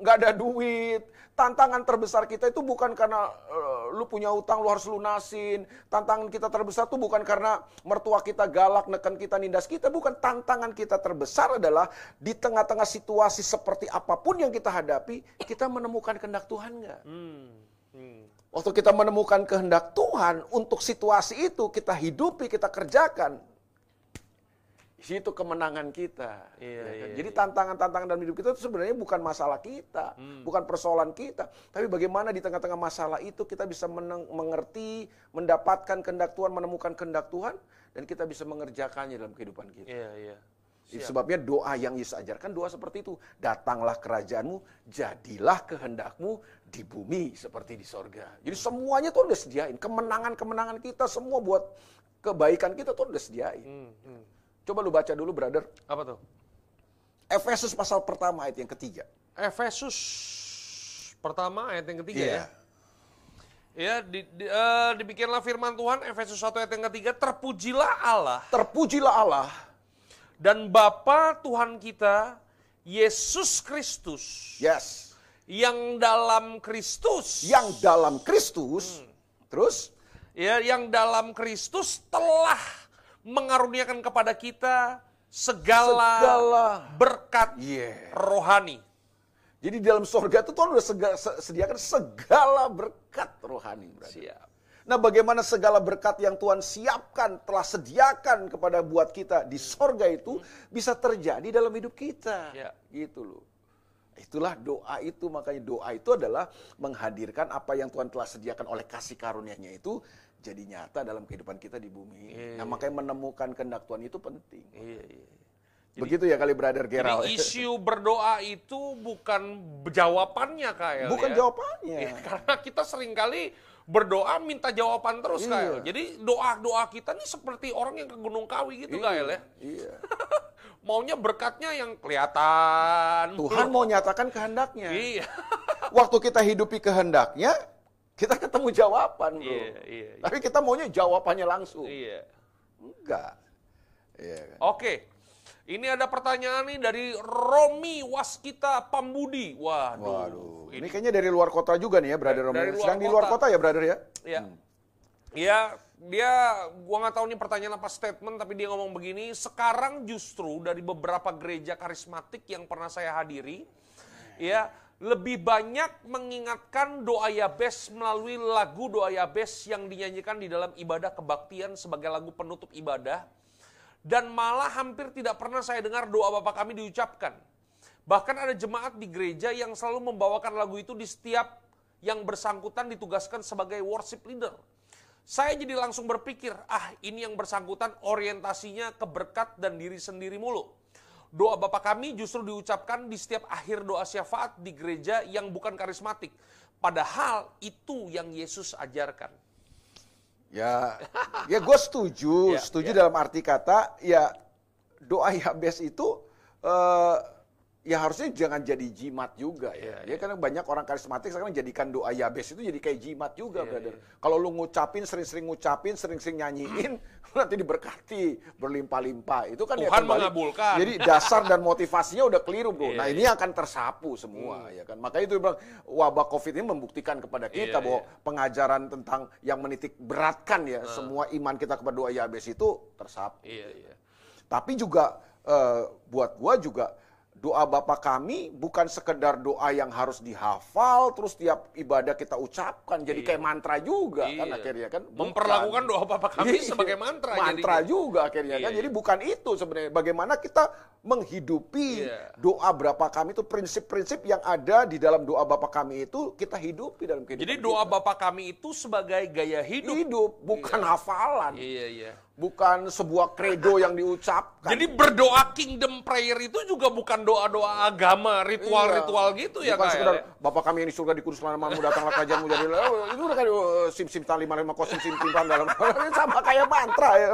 nggak ada duit. Tantangan terbesar kita itu bukan karena eh, lu punya utang lu harus lunasin. Tantangan kita terbesar itu bukan karena mertua kita galak, neken kita, nindas kita. Bukan tantangan kita terbesar adalah di tengah-tengah situasi seperti apa pun yang kita hadapi, kita menemukan kehendak Tuhan nggak? Hmm. Hmm. Waktu kita menemukan kehendak Tuhan untuk situasi itu kita hidupi, kita kerjakan. Situ kemenangan kita. Iya, ya kan? iya, Jadi iya. tantangan-tantangan dalam hidup kita itu sebenarnya bukan masalah kita, Hmm. bukan persoalan kita, tapi bagaimana di tengah-tengah masalah itu kita bisa meneng- mengerti, mendapatkan kehendak Tuhan, menemukan kehendak Tuhan, dan kita bisa mengerjakannya dalam kehidupan kita. Iya, iya. Itu sebabnya doa yang Yesus ajarkan doa seperti itu. Datanglah kerajaanmu, jadilah kehendakmu di bumi seperti di sorga. Jadi semuanya tuh udah sediain. Kemenangan-kemenangan kita semua buat kebaikan kita tuh udah sediain. Hmm, hmm. Coba lu baca dulu brother. Apa tuh? Efesus pasal pertama ayat yang ketiga. Efesus pertama ayat yang ketiga Iya. ya. Ya, di, di, eh, demikianlah firman Tuhan Efesus 1 ayat yang ketiga, terpujilah Allah Terpujilah Allah dan Bapa Tuhan kita Yesus Kristus Yes. yang dalam Kristus Yang dalam Kristus. Terus? ya yang dalam Kristus telah mengaruniakan kepada kita segala, Segala. berkat Yeah. rohani. Jadi di dalam sorga itu Tuhan udah sega- se- sediakan segala berkat rohani. brother. Siap. Nah bagaimana segala berkat yang Tuhan siapkan, telah sediakan kepada buat kita di sorga itu bisa terjadi dalam hidup kita. Ya. Gitu loh. Itulah doa itu, makanya doa itu adalah menghadirkan apa yang Tuhan telah sediakan oleh kasih karunia-Nya itu jadi nyata dalam kehidupan kita di bumi. ini. Nah makanya menemukan kehendak Tuhan itu penting. Iya, iya. Begitu ya kali Brother Gerald. Jadi isu berdoa itu bukan jawabannya kayak Bukan ya. jawabannya. Iya, karena kita sering kali berdoa minta jawaban terus Iya. Kael. Jadi doa-doa kita nih seperti orang yang ke Gunung Kawi gitu Kael ya. Iya. [laughs] Maunya berkatnya yang kelihatan. Tuhan mau nyatakan kehendaknya. Iya. Waktu kita hidupi kehendaknya, kita ketemu jawaban, bro. Iya, iya, iya. Tapi kita maunya jawabannya langsung. Iya. Enggak. Iya kan? Oke. Ini ada pertanyaan nih dari Romi Waskita Pambudi. Waduh. Waduh. Ini kayaknya dari luar kota juga nih ya, Brother Romi. Sedang di luar kota. kota ya, Brother ya? Ya. Ya, dia gua nggak tahu nih pertanyaan apa statement tapi dia ngomong begini, sekarang justru dari beberapa gereja karismatik yang pernah saya hadiri, ya, lebih banyak mengingatkan doa Yabes melalui lagu doa Yabes yang dinyanyikan di dalam ibadah kebaktian sebagai lagu penutup ibadah. Dan malah hampir tidak pernah saya dengar doa Bapa kami diucapkan. Bahkan ada jemaat di gereja yang selalu membawakan lagu itu di setiap yang bersangkutan ditugaskan sebagai worship leader. Saya jadi langsung berpikir, ah ini yang bersangkutan orientasinya ke berkat dan diri sendiri mulu. Doa Bapa kami justru diucapkan di setiap akhir doa syafaat di gereja yang bukan karismatik. Padahal itu yang Yesus ajarkan. Ya, ya gue setuju, [laughs] Ya, setuju ya. dalam arti kata, ya doa Yabes itu eh, ya harusnya jangan jadi jimat juga ya. Iya, Ya, karena banyak orang karismatik sekarang menjadikan doa Yabes itu jadi kayak jimat juga, Iya, brother. Kalau lu ngucapin, sering-sering ngucapin, sering-sering nyanyiin, [clears throat] nanti diberkati, berlimpah-limpah. Itu kan ya Tuhan kembali- mengabulkan. Jadi dasar dan motivasinya udah keliru, bro. Iya, nah ini akan tersapu semua, ya kan. Makanya itu bilang wabah COVID ini membuktikan kepada kita Iya, bahwa iya. pengajaran tentang yang menitik beratkan ya semua iman kita kepada doa Yabes itu tersapu. Iya, iya. Tapi juga eh, buat gua juga doa Bapa kami bukan sekedar doa yang harus dihafal terus tiap ibadah kita ucapkan jadi kayak mantra juga kan Iya. akhirnya kan Bukan. Memperlakukan doa Bapa kami Iya. sebagai mantra. mantra jadinya. juga akhirnya Iya, kan iya. jadi bukan itu sebenarnya bagaimana kita menghidupi Iya. doa berapa kami itu prinsip-prinsip yang ada di dalam doa Bapa kami itu kita hidupi dalam kehidupan Jadi doa kita. Bapa kami itu sebagai gaya hidup. hidup bukan hafalan Iya, iya. Bukan sebuah kredo yang diucapkan Jadi berdoa kingdom prayer itu juga bukan doa-doa agama, ritual-ritual Iya. gitu ya Bukan sekedar ya? Bapak kami yang di surga dikuduskan namamu datanglah kerajaanmu jadi oh, itu udah kayak oh, sim sim tali lima lima sim sim sim dalam [laughs] sama kayak mantra ya.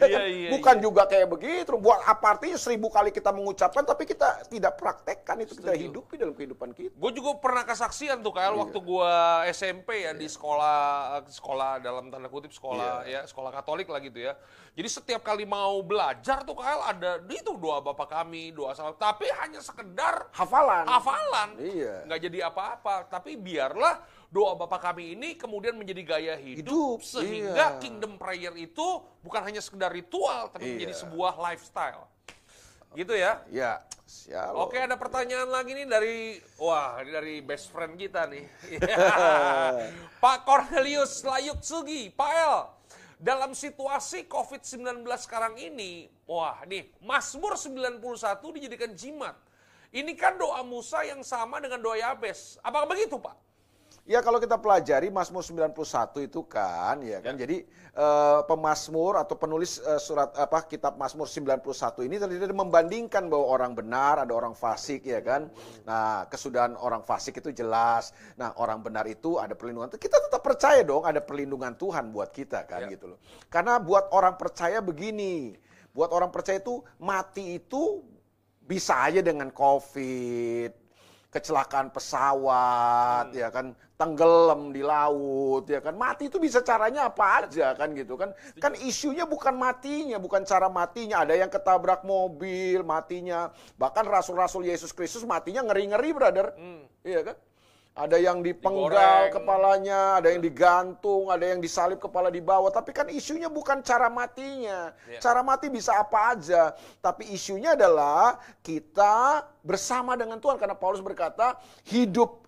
Iya, iya, Bukan juga kayak begitu. Buat apa artinya seribu kali kita mengucapkan tapi kita tidak praktekkan itu kita hidupi dalam kehidupan kita. Gue juga pernah kesaksian tuh Iya. Kael waktu gue SMP ya di sekolah sekolah dalam tanda kutip sekolah Iya. ya sekolah Katolik lah gitu ya. Jadi setiap kali mau belajar tuh Kael ada itu doa Bapa kami, doa salam. Tapi hanya sekedar Hafalan. hafalan. Iya. Nggak jadi apa-apa. Tapi biarlah doa Bapa kami ini kemudian menjadi gaya hidup, Hidup, sehingga iya. kingdom prayer itu bukan hanya sekedar ritual tapi menjadi Iya. sebuah lifestyle. Gitu ya. Ya, shalom. Oke, ada pertanyaan lagi nih dari wah, ini dari best friend kita nih. [laughs] [laughs] Pak Cornelius Layuk Sugi, Pak El. Dalam situasi COVID-19 sekarang ini, wah nih, Mazmur 91 dijadikan jimat. Ini kan doa Musa yang sama dengan doa Yabes. Apakah begitu, Pak? Ya kalau kita pelajari Mazmur 91 itu kan ya kan jadi eh, pemazmur atau penulis eh, surat apa kitab Mazmur 91 ini tadi membandingkan bahwa orang benar ada orang fasik ya kan. Nah, kesudahan orang fasik itu jelas. Nah, orang benar itu ada perlindungan. Kita tetap percaya dong ada perlindungan Tuhan buat kita kan Ya. gitu loh. Karena buat orang percaya begini, buat orang percaya itu mati itu bisa aja dengan Covid, kecelakaan pesawat, ya kan, tenggelam di laut, ya kan, mati itu bisa caranya apa aja kan gitu kan, kan isunya bukan matinya, bukan cara matinya, ada yang ketabrak mobil matinya, bahkan rasul-rasul Yesus Kristus matinya ngeri-ngeri brother, iya kan, ada yang dipenggal Digoreng. kepalanya, ada yang digantung, ada yang disalib kepala di bawah. Tapi kan isunya bukan cara matinya. Ya. Cara mati bisa apa aja. Tapi isunya adalah kita bersama dengan Tuhan. Karena Paulus berkata, hidup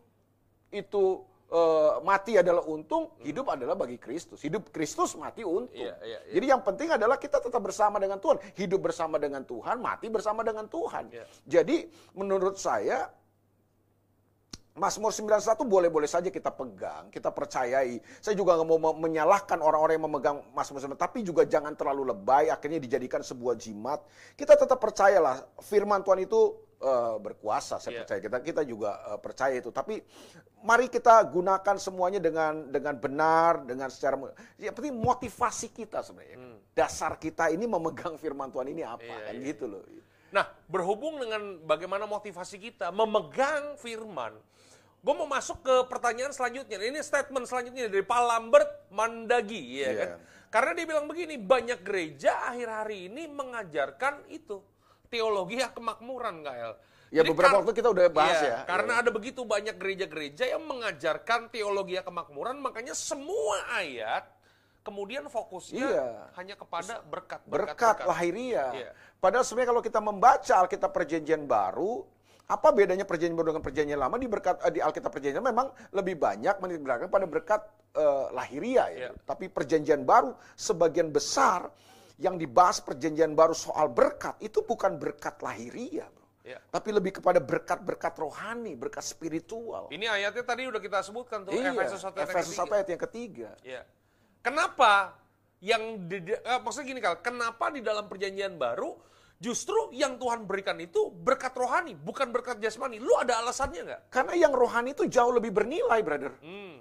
itu eh, mati adalah untung, hidup adalah bagi Kristus. Hidup Kristus, mati untung. Iya, iya, iya. Jadi yang penting adalah kita tetap bersama dengan Tuhan. Hidup bersama dengan Tuhan, mati bersama dengan Tuhan. Iya. Jadi menurut saya Mazmur 91 boleh-boleh saja kita pegang, kita percayai. Saya juga nggak mau me- menyalahkan orang-orang yang memegang Mazmur 91, tapi juga jangan terlalu lebay, akhirnya dijadikan sebuah jimat. Kita tetap percayalah, firman Tuhan itu eh, berkuasa, saya Iya. percaya. Kita kita juga eh, percaya itu. Tapi mari kita gunakan semuanya dengan dengan benar, dengan secara ya penting motivasi kita sebenarnya. Dasar kita ini memegang firman Tuhan ini apa Iya, kan iya, gitu loh. Nah, berhubung dengan bagaimana motivasi kita memegang firman, gue mau masuk ke pertanyaan selanjutnya. Ini statement selanjutnya dari Pak Lambert Mandagi, ya Iya. kan? Karena dia bilang begini, banyak gereja akhir hari ini mengajarkan itu teologi kemakmuran, Gael. Ya, Jadi beberapa waktu kita udah bahas Iya, ya. Karena Iya. ada begitu banyak gereja-gereja yang mengajarkan teologi kemakmuran, makanya semua ayat kemudian fokusnya Iya. hanya kepada berkat, berkat, lahiriah. Iya. Padahal sebenarnya kalau kita membaca Alkitab Perjanjian Baru, apa bedanya Perjanjian Baru dengan Perjanjian Lama di berkat eh, di Alkitab Perjanjian memang lebih banyak menitik pada berkat eh, lahiriah ya. Iya. Tapi Perjanjian Baru sebagian besar yang dibahas Perjanjian Baru soal berkat itu bukan berkat lahiriah, Bro. Iya. Tapi lebih kepada berkat-berkat rohani, berkat spiritual. Ini ayatnya tadi udah kita sebutkan tuh, iya, Efesus 1 ayat yang Efesus ketiga. 1 ayat yang ketiga. Iya. Kenapa yang di, di- eh, maksudnya gini kal, kenapa di dalam perjanjian baru justru yang Tuhan berikan itu berkat rohani, bukan berkat jasmani? Lu ada alasannya nggak? Karena yang rohani itu jauh lebih bernilai, brother. Hmm,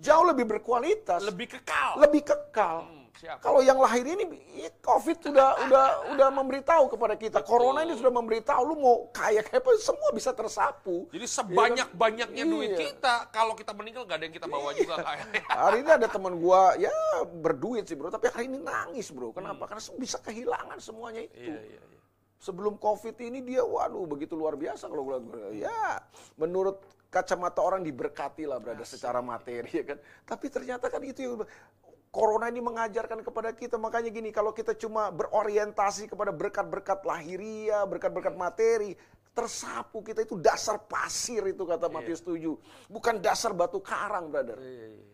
Jauh lebih berkualitas. lebih kekal. lebih kekal. Hmm, siap. Kalau yang lahir ini ya, COVID sudah udah udah memberitahu kepada kita. Betul. Corona ini sudah memberitahu lu mau kaya kayak apa semua bisa tersapu. Jadi sebanyak-banyaknya Iya. duit kita, kalau kita meninggal gak ada yang kita bawa juga kayak. [laughs] Hari ini ada teman gua ya berduit sih bro, tapi hari ini nangis bro. Kenapa? Karena bisa kehilangan semuanya itu. Hmm. Iya, iya, iya. Sebelum COVID ini dia waduh begitu luar biasa kalau gua ya menurut kacamata orang diberkati lah berada secara materi ya kan. Tapi ternyata kan itu yang Corona ini mengajarkan kepada kita makanya gini kalau kita cuma berorientasi kepada berkat-berkat lahiriah, berkat-berkat materi, tersapu kita itu dasar pasir itu kata Matius 7. Bukan dasar batu karang, brother. Iya, iya, iya.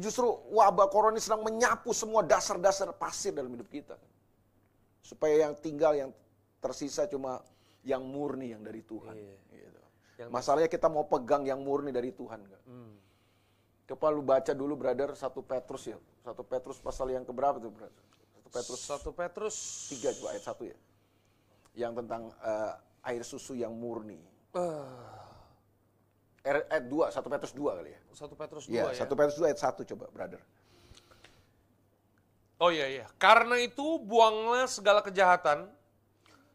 Justru wabah corona ini sedang menyapu semua dasar-dasar pasir dalam hidup kita. Supaya yang tinggal, yang tersisa cuma yang murni yang dari Tuhan. Iya. Gitu. Yang- Masalahnya kita mau pegang yang murni dari Tuhan. Hmm. Coba lu baca dulu brother satu Petrus ya. Satu Petrus pasal yang keberapa tuh brother? Satu Petrus Satu Petrus 3 coba ayat 1 ya. Yang tentang eh, air susu yang murni. Er- Ayat 2, 1 Petrus 2 kali ya. Satu Petrus 2 Iya, ya. 1 Petrus 2 ayat 1 coba brother. Oh iya iya. Karena itu buanglah segala kejahatan,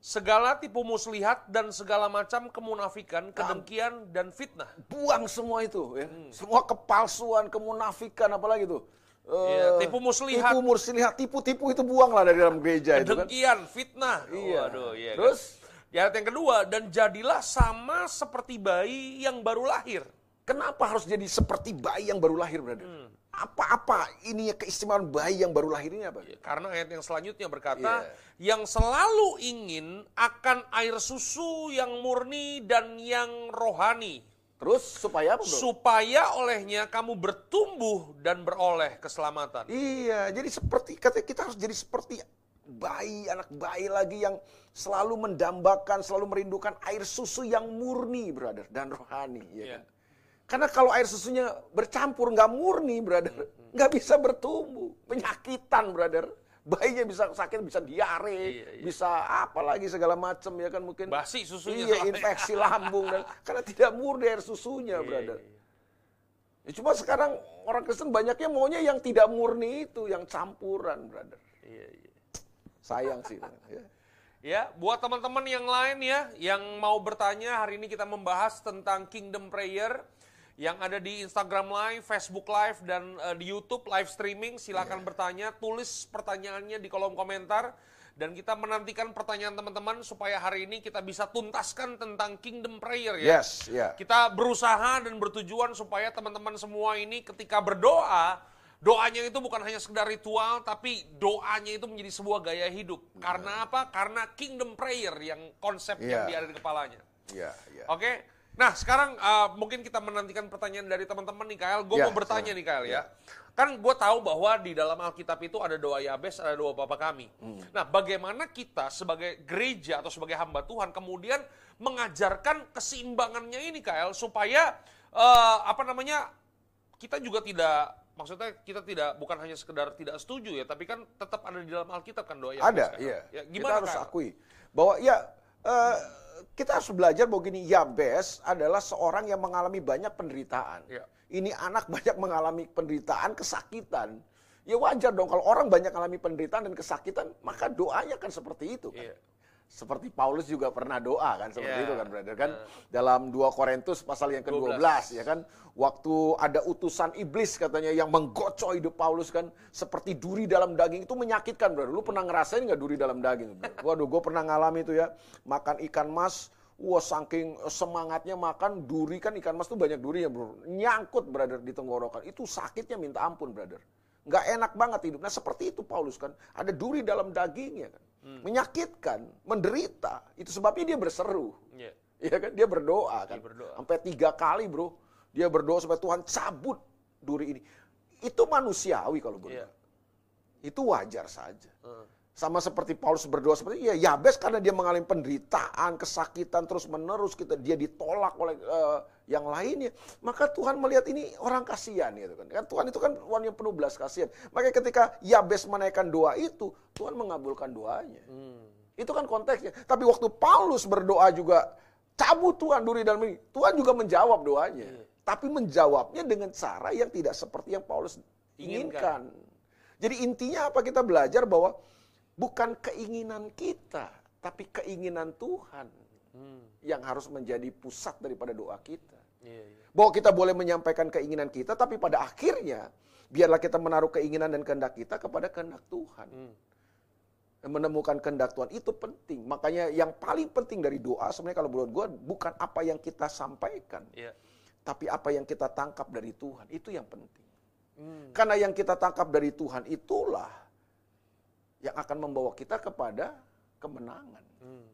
segala tipu muslihat dan segala macam kemunafikan, kedengkian dan fitnah. buang semua itu ya. Hmm. Semua kepalsuan, kemunafikan apalagi. Eh, Iya, tipu muslihat. Tipu muslihat, tipu-tipu itu buanglah dari dalam gereja itu kan. Kedengkian, fitnah. Iya. Waduh, iya. kan? Terus Ya, ayat yang kedua, dan jadilah sama seperti bayi yang baru lahir. kenapa harus jadi seperti bayi yang baru lahir, brother? Hmm. Apa-apa ini keistimewaan bayi yang baru lahir ini apa? Karena ayat yang selanjutnya berkata, yang selalu ingin akan air susu yang murni dan yang rohani. Terus supaya apa, Bro? Supaya olehnya kamu bertumbuh dan beroleh keselamatan. Iya, jadi seperti katanya kita harus jadi seperti bayi, anak bayi lagi yang selalu mendambakan, selalu merindukan air susu yang murni, brother, dan rohani, ya Iya. kan? Karena kalau air susunya bercampur nggak murni, brother, nggak bisa bertumbuh, penyakitan, brother. Bayinya bisa sakit, bisa diare, Iya, iya. bisa apa lagi segala macam ya kan mungkin. Basi susunya Iya, infeksi lambung dan [laughs] karena tidak murni air susunya, Iya, brother. iya, iya. Ya, cuma sekarang orang Kristen banyaknya maunya yang tidak murni itu, yang campuran, brother. Iya, iya. Sayang sih. ya. Ya, buat teman-teman yang lain ya, yang mau bertanya, hari ini kita membahas tentang Kingdom Prayer yang ada di Instagram Live, Facebook Live, dan eh, di YouTube live streaming. Silakan bertanya, tulis pertanyaannya di kolom komentar. Dan kita menantikan pertanyaan teman-teman supaya hari ini kita bisa tuntaskan tentang Kingdom Prayer ya. Yes, ya. Kita berusaha dan bertujuan supaya teman-teman semua ini ketika berdoa, doanya itu bukan hanya sekedar ritual, tapi doanya itu menjadi sebuah gaya hidup. Karena apa? Karena kingdom prayer yang konsep yang Iya. dia ada di kepalanya. Iya, iya. Oke? Nah, sekarang uh, mungkin kita menantikan pertanyaan dari teman-teman nih, Kael. Gue Ya, mau bertanya silakan. nih, Kael ya. Kan gue tahu bahwa di dalam Alkitab itu ada doa Yabes, ada doa Bapa kami. Hmm. Nah, bagaimana kita sebagai gereja atau sebagai hamba Tuhan kemudian mengajarkan keseimbangannya ini, Kael, supaya uh, apa namanya kita juga tidak maksudnya kita tidak bukan hanya sekedar tidak setuju ya, tapi kan tetap ada di dalam Alkitab kan doa Yabes. Ada, iya. Ya, kita harus Kael? akui bahwa ya eh, kita harus belajar bahwa gini, Yabes adalah seorang yang mengalami banyak penderitaan. Iya. Ini anak banyak mengalami penderitaan, kesakitan. Ya wajar dong kalau orang banyak mengalami penderitaan dan kesakitan, maka doanya kan seperti itu kan. Iya. Seperti Paulus juga pernah doa kan seperti Iya. itu kan brother kan dalam 2 Korintus pasal yang ke-12 ya kan waktu ada utusan iblis katanya yang menggocok hidup Paulus kan seperti duri dalam daging itu menyakitkan brother. Lu pernah ngerasain nggak duri dalam daging? Bro? Waduh, gue pernah ngalami itu ya. Makan ikan mas Wah saking semangatnya makan duri kan ikan mas tuh banyak duri ya bro. Nyangkut brother di tenggorokan. Itu sakitnya minta ampun brother. Nggak enak banget hidup. Nah seperti itu Paulus kan. Ada duri dalam dagingnya kan. Menyakitkan, menderita. Itu sebabnya dia berseru. Iya. Ya kan dia berdoa kan. Dia berdoa. Sampai tiga kali bro. Dia berdoa supaya Tuhan cabut duri ini. Itu manusiawi kalau berdoa. Iya. Itu wajar saja. Heeh. Sama seperti Paulus berdoa seperti ya Yabes karena dia mengalami penderitaan, kesakitan terus menerus kita dia ditolak oleh eh, yang lainnya. Maka Tuhan melihat ini orang kasihan gitu kan. Kan Tuhan itu kan Tuhan yang penuh belas kasihan. Makanya ketika Yabes menaikkan doa itu, Tuhan mengabulkan doanya. Hmm. Itu kan konteksnya. Tapi waktu Paulus berdoa juga cabut Tuhan duri dalam ini, Tuhan juga menjawab doanya. Iya. Tapi menjawabnya dengan cara yang tidak seperti yang Paulus Inginkan. inginkan. Jadi intinya apa kita belajar bahwa bukan keinginan kita, tapi keinginan Tuhan Hmm. yang harus menjadi pusat daripada doa kita. Iya, iya. Bahwa kita boleh menyampaikan keinginan kita, tapi pada akhirnya biarlah kita menaruh keinginan dan kehendak kita kepada kehendak Tuhan. Hmm. Menemukan kehendak Tuhan itu penting. Makanya yang paling penting dari doa sebenarnya kalau menurut gue bukan apa yang kita sampaikan, Iya. tapi apa yang kita tangkap dari Tuhan. Itu yang penting. Hmm. Karena yang kita tangkap dari Tuhan itulah yang akan membawa kita kepada kemenangan. Hmm.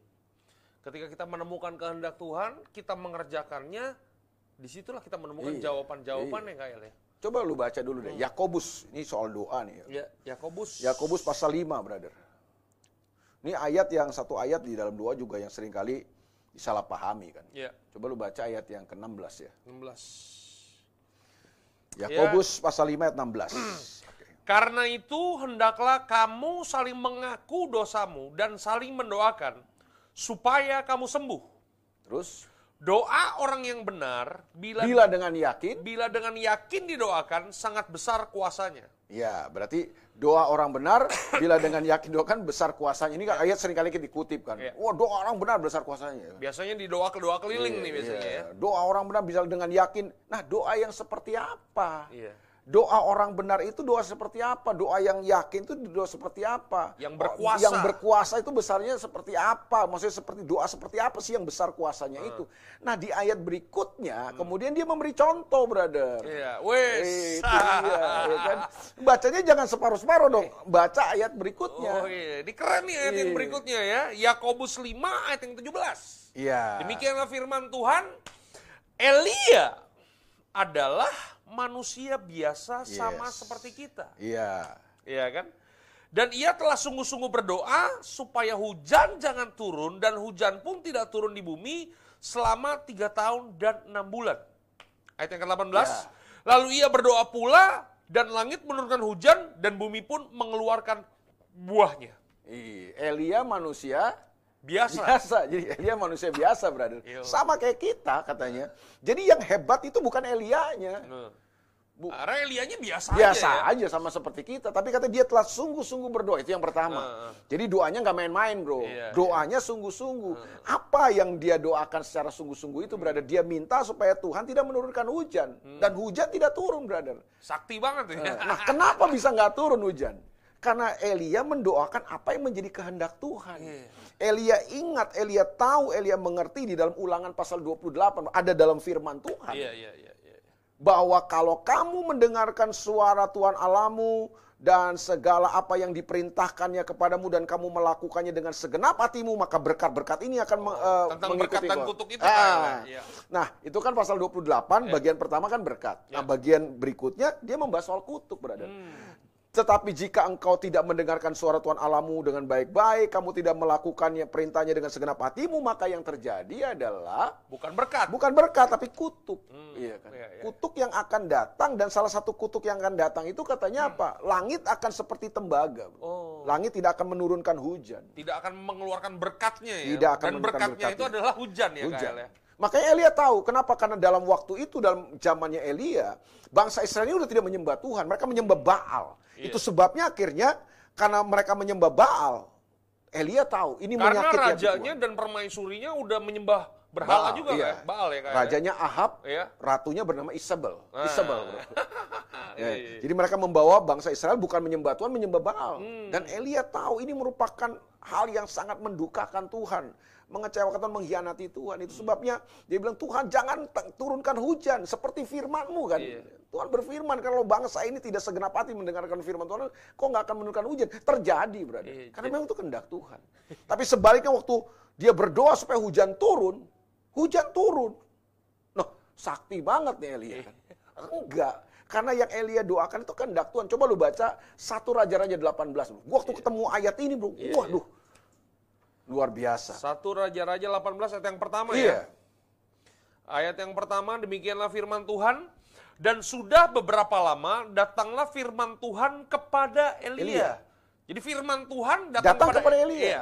Ketika kita menemukan kehendak Tuhan, kita mengerjakannya, di situlah kita menemukan Iya, jawaban-jawaban yang kayak ya. Coba lu baca dulu deh. Yakobus, ini soal doa nih. ya. Ya, Yakobus. Yakobus pasal 5, brother. Ini ayat yang satu ayat di dalam doa juga yang sering kali disalahpahami kan. Ya, Coba lu baca ayat yang ke-16 ya. 16. Yakobus pasal 5 ayat 16. Oke. [clears throat] Karena itu hendaklah kamu saling mengaku dosamu dan saling mendoakan supaya kamu sembuh. Terus Doa orang yang benar bila bila dengan yakin, bila dengan yakin didoakan sangat besar kuasanya. ya berarti doa orang benar [coughs] bila dengan yakin doakan besar kuasanya. Ini kan ayat sering kali kita dikutip kan. Iya. Wah, doa orang benar besar kuasanya. Biasanya di doa ke doa keliling Iya, nih biasanya iya. ya. Doa orang benar bisa dengan yakin. Nah, doa yang seperti apa? Iya. Doa orang benar itu doa seperti apa? Doa yang yakin itu doa seperti apa? Yang Oh, berkuasa. Yang berkuasa itu besarnya seperti apa? Maksudnya seperti doa seperti apa sih yang besar kuasanya itu? Nah di ayat berikutnya kemudian dia memberi contoh, brother. Iya, Eh, wes. Itu dia, ya kan? Bacanya jangan separuh-separuh dong. Baca ayat berikutnya. Oh iya, ini keren nih ayat yang Iya. berikutnya ya. Yakobus 5 ayat yang 17. Iya. Demikianlah firman Tuhan, Elia adalah manusia biasa sama Yes. seperti kita. Iya. Iya kan? Dan ia telah sungguh-sungguh berdoa supaya hujan jangan turun dan hujan pun tidak turun di bumi selama tiga tahun dan enam bulan. Ayat yang ke-18. Ya. Lalu ia berdoa pula dan langit menurunkan hujan dan bumi pun mengeluarkan buahnya. Elia manusia Biasa. biasa. Jadi Elia manusia biasa, brother. Iya. Sama kayak kita katanya. Jadi yang hebat itu bukan Elianya. Bu- Karena Elianya biasa, Biasa aja ya. aja sama seperti kita. Tapi kata dia telah sungguh-sungguh berdoa. Itu yang pertama. Heeh. Jadi doanya nggak main-main, bro. Iya, doanya sungguh-sungguh. Apa yang dia doakan secara sungguh-sungguh itu, brother? Dia minta supaya Tuhan tidak menurunkan hujan. Hmm. Dan hujan tidak turun, brother. Sakti banget ya. Nah, kenapa bisa nggak turun hujan? Karena Elia mendoakan apa yang menjadi kehendak Tuhan. Iya. Elia ingat, Elia tahu, Elia mengerti di dalam ulangan pasal 28. Ada dalam firman Tuhan. Iya, iya, iya. iya. Bahwa kalau kamu mendengarkan suara Tuhan Alamu dan segala apa yang diperintahkannya kepadamu dan kamu melakukannya dengan segenap hatimu maka berkat-berkat ini akan eh, Tentang mengikuti berkat dan kutuk itu, Ah. Pak, ya. Nah, itu kan pasal 28 bagian pertama kan berkat. Nah, Ya. bagian berikutnya dia membahas soal kutuk, brother. Hmm. Tetapi jika engkau tidak mendengarkan suara Tuhan Alamu dengan baik-baik, kamu tidak melakukannya perintahnya dengan segenap hatimu, maka yang terjadi adalah Bukan berkat. bukan berkat tapi kutuk. Hmm, Iya kan? iya, iya. Kutuk yang akan datang dan salah satu kutuk yang akan datang itu katanya apa? Langit akan seperti tembaga. Hmm. Oh. Langit tidak akan menurunkan hujan. Tidak akan mengeluarkan berkatnya ya. Tidak akan Dan menurunkan berkatnya itu berkatnya. adalah hujan ya hujan. KL ya. Makanya Elia tahu kenapa karena dalam waktu itu dalam zamannya Elia bangsa Israel ini udah tidak menyembah Tuhan, mereka menyembah Baal. Iya. Itu sebabnya akhirnya karena mereka menyembah Baal, Elia tahu ini Karena menyakiti rajanya Tuhan. dan permaisurinya udah menyembah berhala Baal, juga iya. kan? Baal ya KL. ya? Rajanya Ahab, Iya. ratunya bernama Isabel. Ah. Isabel. [laughs] Ya, iya. Jadi mereka membawa bangsa Israel bukan menyembah Tuhan, menyembah Baal. Hmm. Dan Elia tahu ini merupakan hal yang sangat mendukakan Tuhan. Mengecewakan Tuhan, mengkhianati Tuhan. Itu sebabnya dia bilang, Tuhan jangan turunkan hujan seperti firmanmu kan. Iya. Tuhan berfirman, kalau bangsa ini tidak segenap hati mendengarkan firman Tuhan, kok nggak akan menurunkan hujan? Terjadi, brother. Iya, Karena memang itu kehendak Tuhan. Tapi sebaliknya waktu dia berdoa supaya hujan turun, hujan turun. Noh, sakti banget nih Elia kan. Enggak. Karena yang Elia doakan itu kehendak Tuhan. Coba lu baca satu Raja-Raja 18. Bro. Gua waktu ketemu ayat ini bro, Iya, waduh. Luar biasa. Satu Raja-Raja 18 ayat yang pertama ya. Iya. Ayat yang pertama demikianlah firman Tuhan dan sudah beberapa lama datanglah firman Tuhan kepada Elia. Elia. Jadi firman Tuhan datang, Datang kepada Elia. Iya.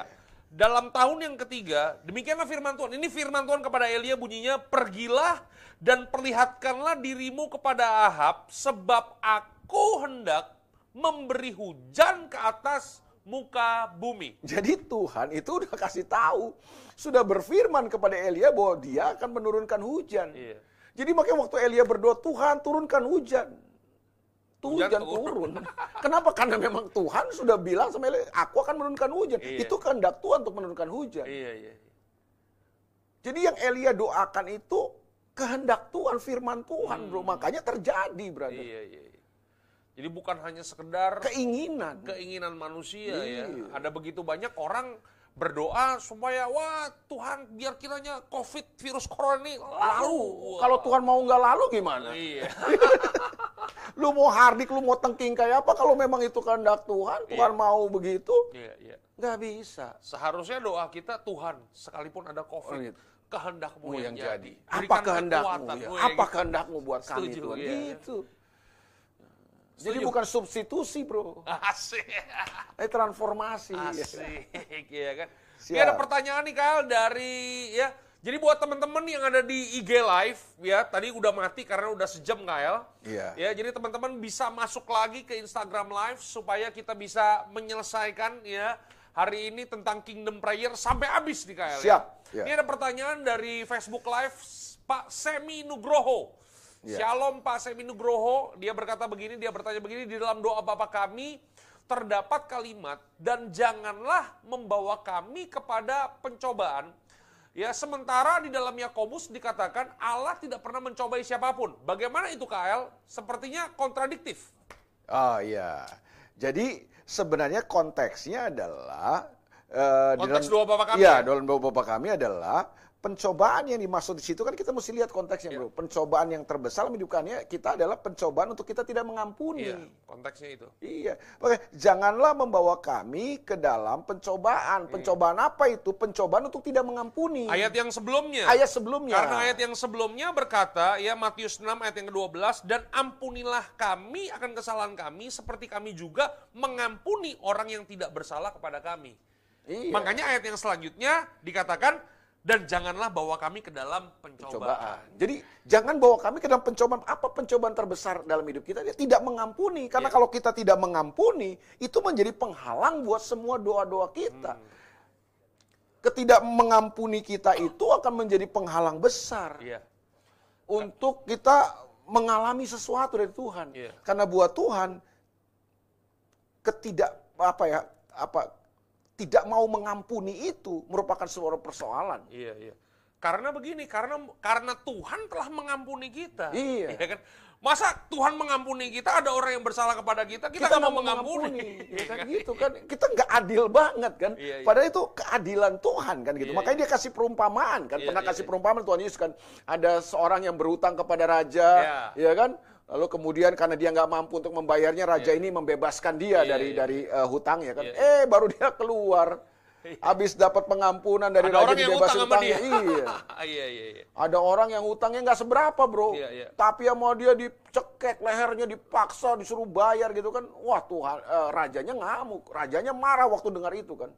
Dalam tahun yang ketiga, demikianlah firman Tuhan. Ini firman Tuhan kepada Elia bunyinya, pergilah dan perlihatkanlah dirimu kepada Ahab, sebab aku hendak memberi hujan ke atas muka bumi. Jadi Tuhan itu udah kasih tahu, sudah berfirman kepada Elia bahwa dia akan menurunkan hujan. Iya. Jadi makanya waktu Elia berdoa, Tuhan turunkan hujan. Tuh Hujan Hujan, turun. turun. Kenapa? Karena memang Tuhan sudah bilang sama Elia, aku akan menurunkan hujan. Iya. Itu kehendak Tuhan untuk menurunkan hujan. Iya, iya. iya. Jadi yang Elia doakan itu kehendak Tuhan, firman Tuhan, bro. Makanya terjadi, brother. Hmm. Iya, iya. Jadi bukan hanya sekedar Keinginan. keinginan manusia ya. Iya. Ada begitu banyak orang berdoa supaya wah Tuhan biar kiranya COVID virus corona ini lalu. Wah. kalau Tuhan mau nggak lalu gimana? Iya. [laughs] Lu mau hardik, lu mau tengking kayak apa? Kalau memang itu kehendak Tuhan, Tuhan Iya. mau begitu, iya, iya. nggak bisa. Seharusnya doa kita Tuhan sekalipun ada COVID Oh, gitu. kehendakmu Mau yang, jadi. Apa kehendakmu? ya? Apa gitu. kehendakmu buat kami Setuju, Tuhan? iya, iya. Gitu. Jadi Setuju. bukan substitusi bro, [laughs] Asik. eh transformasi. Asik, ya kan. Ini Siap. ada pertanyaan nih Kal dari ya. Jadi buat teman-teman yang ada di IG Live ya, tadi udah mati karena udah sejam Kal. Iya. Ya, jadi teman-teman bisa masuk lagi ke Instagram Live supaya kita bisa menyelesaikan ya hari ini tentang Kingdom Prayer sampai habis nih Kal. Siap, Ya. ya. Ini ada pertanyaan dari Facebook Live Pak Semi Nugroho. Iya. Shalom Pak Semi Nugroho, dia berkata begini, dia bertanya begini, di dalam doa Bapak kami terdapat kalimat, dan janganlah membawa kami kepada pencobaan. Ya, sementara di dalam Yakobus dikatakan Allah tidak pernah mencobai siapa pun. Bagaimana itu KL? Sepertinya kontradiktif. Oh iya. Jadi sebenarnya konteksnya adalah di Konteks dalam- doa Bapa kami Iya, ya? dalam doa Bapa kami adalah pencobaan yang dimaksud di situ kan kita mesti lihat konteksnya, Iya. Bro. Pencobaan yang terbesar menunjukkannya kita adalah pencobaan untuk kita tidak mengampuni. Iya, konteksnya itu. Iya, oke. Janganlah membawa kami ke dalam Iya. pencobaan. Pencobaan apa itu? Pencobaan untuk tidak mengampuni. Ayat yang sebelumnya. Ayat sebelumnya. Karena ayat yang sebelumnya berkata, ya Matius 6 ayat yang ke-12, dan ampunilah kami akan kesalahan kami seperti kami juga mengampuni orang yang tidak bersalah kepada kami. Iya. Makanya ayat yang selanjutnya dikatakan, dan janganlah bawa kami ke dalam pencobaan. pencobaan. Jadi jangan bawa kami ke dalam pencobaan. Apa pencobaan terbesar dalam hidup kita? Dia tidak mengampuni. Karena Iya. kalau kita tidak mengampuni, itu menjadi penghalang buat semua doa-doa kita. Hmm. Ketidak mengampuni kita itu akan menjadi penghalang besar Iya. untuk kita mengalami sesuatu dari Tuhan. Iya. Karena buat Tuhan ketidak apa ya apa tidak mau mengampuni itu merupakan sebuah persoalan. Iya, iya. Karena begini, karena karena Tuhan telah mengampuni kita. Iya. kan? Masa Tuhan mengampuni kita, ada orang yang bersalah kepada kita, kita, nggak mau mengampuni. ya kan gitu kan kita nggak adil banget kan Iya, iya. padahal itu keadilan Tuhan kan gitu Iya, makanya dia kasih perumpamaan kan Iya, pernah iya, kasih iya. perumpamaan Tuhan Yesus kan ada seorang yang berutang kepada raja Iya. ya kan lalu kemudian karena dia nggak mampu untuk membayarnya raja ini membebaskan dia Iya, dari iya, dari uh, hutangnya kan Iya, eh baru dia keluar habis dapat pengampunan dari Ada raja orang yang utang sama hutangnya dia. iya [laughs] iya, iya, iya. ada orang yang utangnya nggak seberapa bro, Iya, iya. tapi sama dia dicekek lehernya, dipaksa, disuruh bayar gitu kan. Wah Tuhan, eh, rajanya ngamuk, rajanya marah waktu dengar itu kan.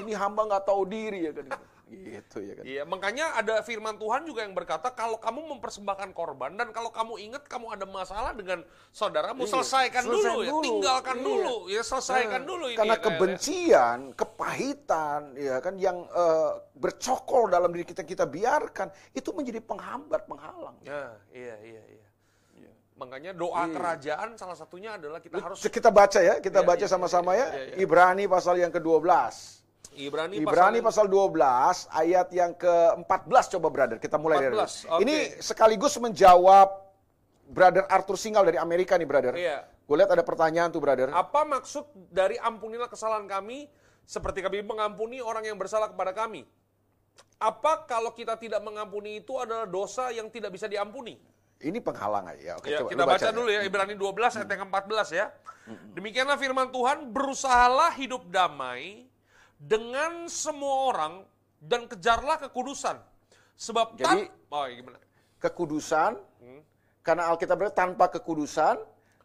Ini hamba nggak tahu diri ya kan. Gitu ya kan. Iya, makanya ada firman Tuhan juga yang berkata kalau kamu mempersembahkan korban dan kalau kamu ingat kamu ada masalah dengan saudaramu, Iya, selesaikan selesai dulu, ya, dulu. tinggalkan Iya. dulu, ya selesaikan Nah, dulu ini. Karena ya, kayak- kebencian, kepahitan, ya kan yang eh, bercokol dalam diri kita kita biarkan itu menjadi penghambat, penghalang. Ya, iya, iya, iya. Makanya doa Iya. kerajaan salah satunya adalah kita harus Kita baca ya, kita Iya, baca iya, sama-sama iya, ya. iya, iya. Ibrani pasal yang ke-12. Ibrani, Ibrani pasal pasal 12 ayat yang ke-14 coba brother. Kita mulai dari 14, oke. Ini sekaligus menjawab brother Arthur Singal dari Amerika nih brother. Iya. Gue lihat ada pertanyaan tuh brother. Apa maksud dari ampunilah kesalahan kami seperti kami mengampuni orang yang bersalah kepada kami? Apa kalau kita tidak mengampuni itu adalah dosa yang tidak bisa diampuni? Ini penghalang aja. Oke, Ya, coba kita baca ya. dulu ya Ibrani 12 ayat yang ke-14 ya. Demikianlah firman Tuhan, berusahalah hidup damai dengan semua orang dan kejarlah kekudusan. Sebab Jadi- tan- oh, iya, gimana? Kekudusan Hmm. karena Alkitab berkata tanpa kekudusan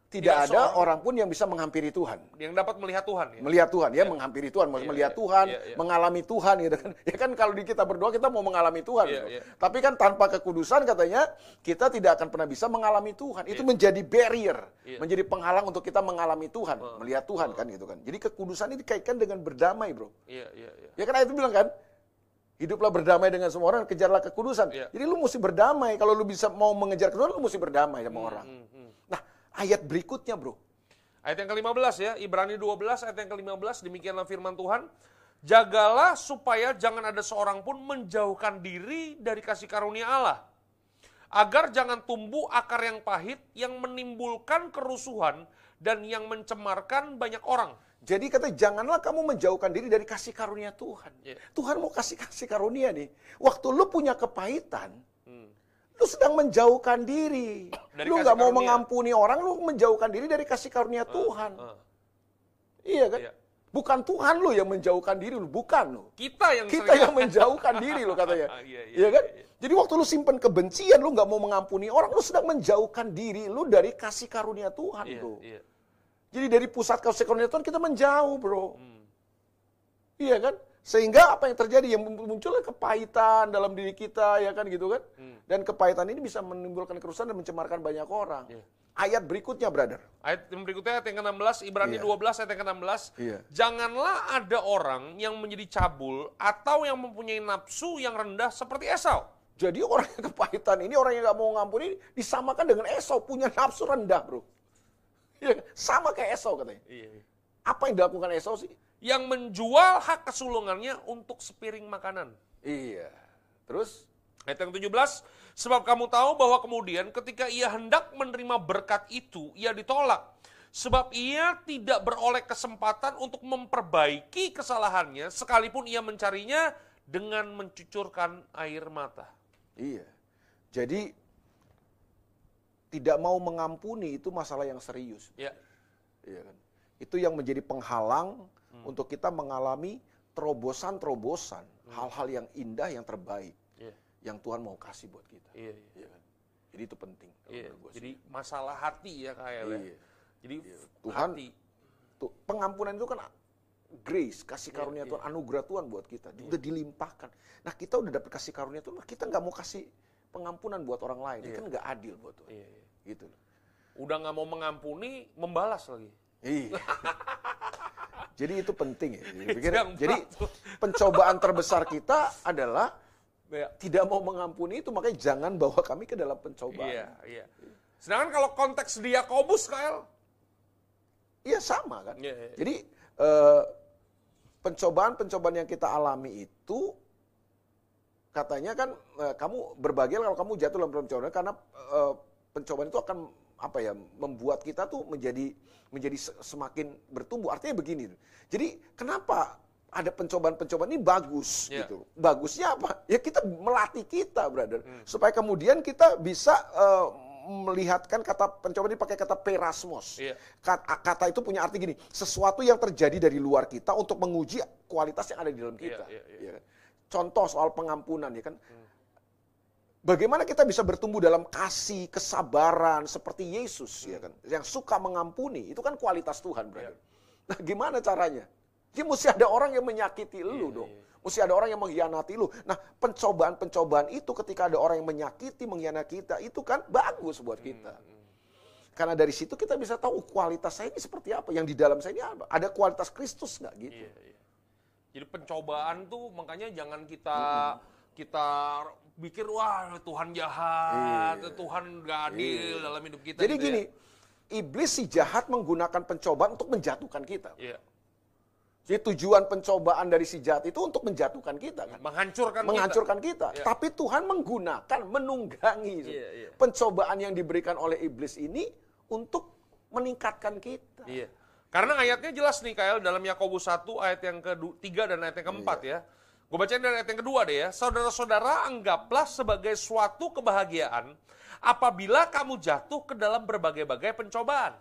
tidak, Tidak ada seorang- orang pun yang bisa menghampiri Tuhan. Yang dapat melihat Tuhan ya. Melihat Tuhan ya, menghampiri Tuhan, Iya, melihat iya, Tuhan, iya, iya. mengalami Tuhan gitu kan. [laughs] Ya kan kalau di kita berdoa kita mau mengalami Tuhan. Iya, gitu. iya. Tapi kan tanpa kekudusan katanya kita tidak akan pernah bisa mengalami Tuhan. Itu menjadi barrier, Iya. menjadi penghalang untuk kita mengalami Tuhan, melihat Tuhan kan gitu kan. Jadi kekudusan ini dikaitkan dengan berdamai, Bro. Iya, iya, iya. Ya kan ayat itu bilang kan, hiduplah berdamai dengan semua orang, kejarlah kekudusan. Iya. Jadi lu mesti berdamai. Kalau lu bisa mau mengejar kekudusan, lu mesti berdamai sama orang. Hmm, hmm. Nah, ayat berikutnya, Bro. Ayat yang ke-15 ya, Ibrani 12 ayat yang ke-15, demikianlah firman Tuhan. Jagalah supaya jangan ada seorang pun menjauhkan diri dari kasih karunia Allah. Agar jangan tumbuh akar yang pahit yang menimbulkan kerusuhan dan yang mencemarkan banyak orang. Jadi kata janganlah kamu menjauhkan diri dari kasih karunia Tuhan. Iya. Tuhan mau kasih kasih karunia nih. Waktu lu punya kepahitan. Lu sedang menjauhkan diri. Dari lu nggak mau mengampuni orang, lu menjauhkan diri dari kasih karunia Tuhan. Ah. Iya kan? Iya. Bukan Tuhan lu yang menjauhkan diri lu, bukan lu. Kita yang Kita sering- yang menjauhkan diri lu katanya. [laughs] Iya, iya, Iya kan? iya, iya. Jadi waktu lu simpen kebencian, lu nggak mau mengampuni orang, lu sedang menjauhkan diri lu dari kasih karunia Tuhan Iya, bro. iya. Jadi dari pusat kasih karunia Tuhan kita menjauh bro. Hmm. Iya kan? Sehingga apa yang terjadi? Yang munculnya kepahitan dalam diri kita, ya kan gitu kan? Hmm. Dan kepahitan ini bisa menimbulkan kerusakan dan mencemarkan banyak orang. Iya. Ayat berikutnya, brother. Ayat yang berikutnya ayat yang ke-16, Ibrani Iya. 12 ayat yang ke-16. Iya. Janganlah ada orang yang menjadi cabul atau yang mempunyai nafsu yang rendah seperti Esau. Jadi orang yang kepahitan ini, orang yang nggak mau ngampuni, disamakan dengan Esau, punya nafsu rendah bro. Ya, sama kayak Esau katanya. Iya, iya. Apa yang dilakukan Esau sih? Yang menjual hak kesulungannya untuk sepiring makanan. Iya. Terus? Ayat yang 17, sebab kamu tahu bahwa kemudian ketika ia hendak menerima berkat itu, ia ditolak. Sebab ia tidak beroleh kesempatan untuk memperbaiki kesalahannya, sekalipun ia mencarinya dengan mencucurkan air mata. Iya. Jadi tidak mau mengampuni itu masalah yang serius. Ya, Iya kan? Itu yang menjadi penghalang untuk kita mengalami terobosan-terobosan, hal-hal yang indah, yang terbaik, iya, yang Tuhan mau kasih buat kita. iya, iya. Iya kan? Jadi itu penting. kalau Iya, sih. Jadi masalah hati ya kayak ya. Iya. Jadi Tuhan hati. Tuh, pengampunan itu kan grace, kasih Iya, karunia iya. Tuhan, anugerah Tuhan buat kita. Udah dilimpahkan. Nah kita udah dapet kasih karunia Tuhan, nah kita nggak mau kasih pengampunan buat orang lain. Itu Iya. kan nggak adil buat Tuhan. Iya, iya. Gitu loh. Udah nggak mau mengampuni, membalas lagi. Iya. [laughs] Jadi itu penting ya. Jadi, pikir- jadi pencobaan terbesar kita adalah Ya. tidak mau mengampuni itu makanya jangan bawa kami ke dalam pencobaan. Iya, iya. Sedangkan kalau konteks di Yakobus, Kael, Iya sama kan. Iya, iya. Jadi eh, pencobaan-pencobaan yang kita alami itu katanya kan eh, kamu berbahagia kalau kamu jatuh dalam pencobaan karena eh, pencobaan itu akan apa ya membuat kita tuh menjadi menjadi se- semakin bertumbuh. Artinya begini. Jadi kenapa ada pencobaan-pencobaan ini bagus Iya. gitu. Bagusnya apa? Ya kita melatih kita, brother, supaya kemudian kita bisa eh, melihatkan kata pencobaan ini pakai kata perasmos. Iya. Kata, kata itu punya arti gini, sesuatu yang terjadi dari luar kita untuk menguji kualitas yang ada di dalam kita. Iya, iya, iya. Ya kan? Contoh soal pengampunan ya kan. Bagaimana kita bisa bertumbuh dalam kasih, kesabaran seperti Yesus ya kan, yang suka mengampuni, itu kan kualitas Tuhan, brother. Nah, gimana caranya? Dia mesti ada orang yang menyakiti lu dong. Mesti ada orang yang mengkhianati lu. Nah, pencobaan-pencobaan itu ketika ada orang yang menyakiti, mengkhianati kita, itu kan bagus buat kita. Karena dari situ kita bisa tahu kualitas saya ini seperti apa, yang di dalam saya ini apa. Ada kualitas Kristus nggak gitu? Iya, iya. Jadi pencobaan tuh makanya jangan kita kita pikir wah Tuhan jahat, Tuhan gak adil dalam hidup kita. Iya. Jadi gitu gini, ya. iblis si jahat menggunakan pencobaan untuk menjatuhkan kita. Iya. Jadi tujuan pencobaan dari si jahat itu untuk menjatuhkan kita kan. menghancurkan, Menghancurkan kita. Iya. Tapi Tuhan menggunakan, menunggangi Iya, iya. pencobaan yang diberikan oleh iblis ini untuk meningkatkan kita. kita. Iya. Karena ayatnya jelas nih Kael dalam Yakobus 1 ayat yang ketiga dan ayat yang keempat Iya. ya. Gue bacain dari ayat yang kedua deh ya. Saudara-saudara anggaplah sebagai suatu kebahagiaan apabila kamu jatuh ke dalam berbagai-bagai pencobaan.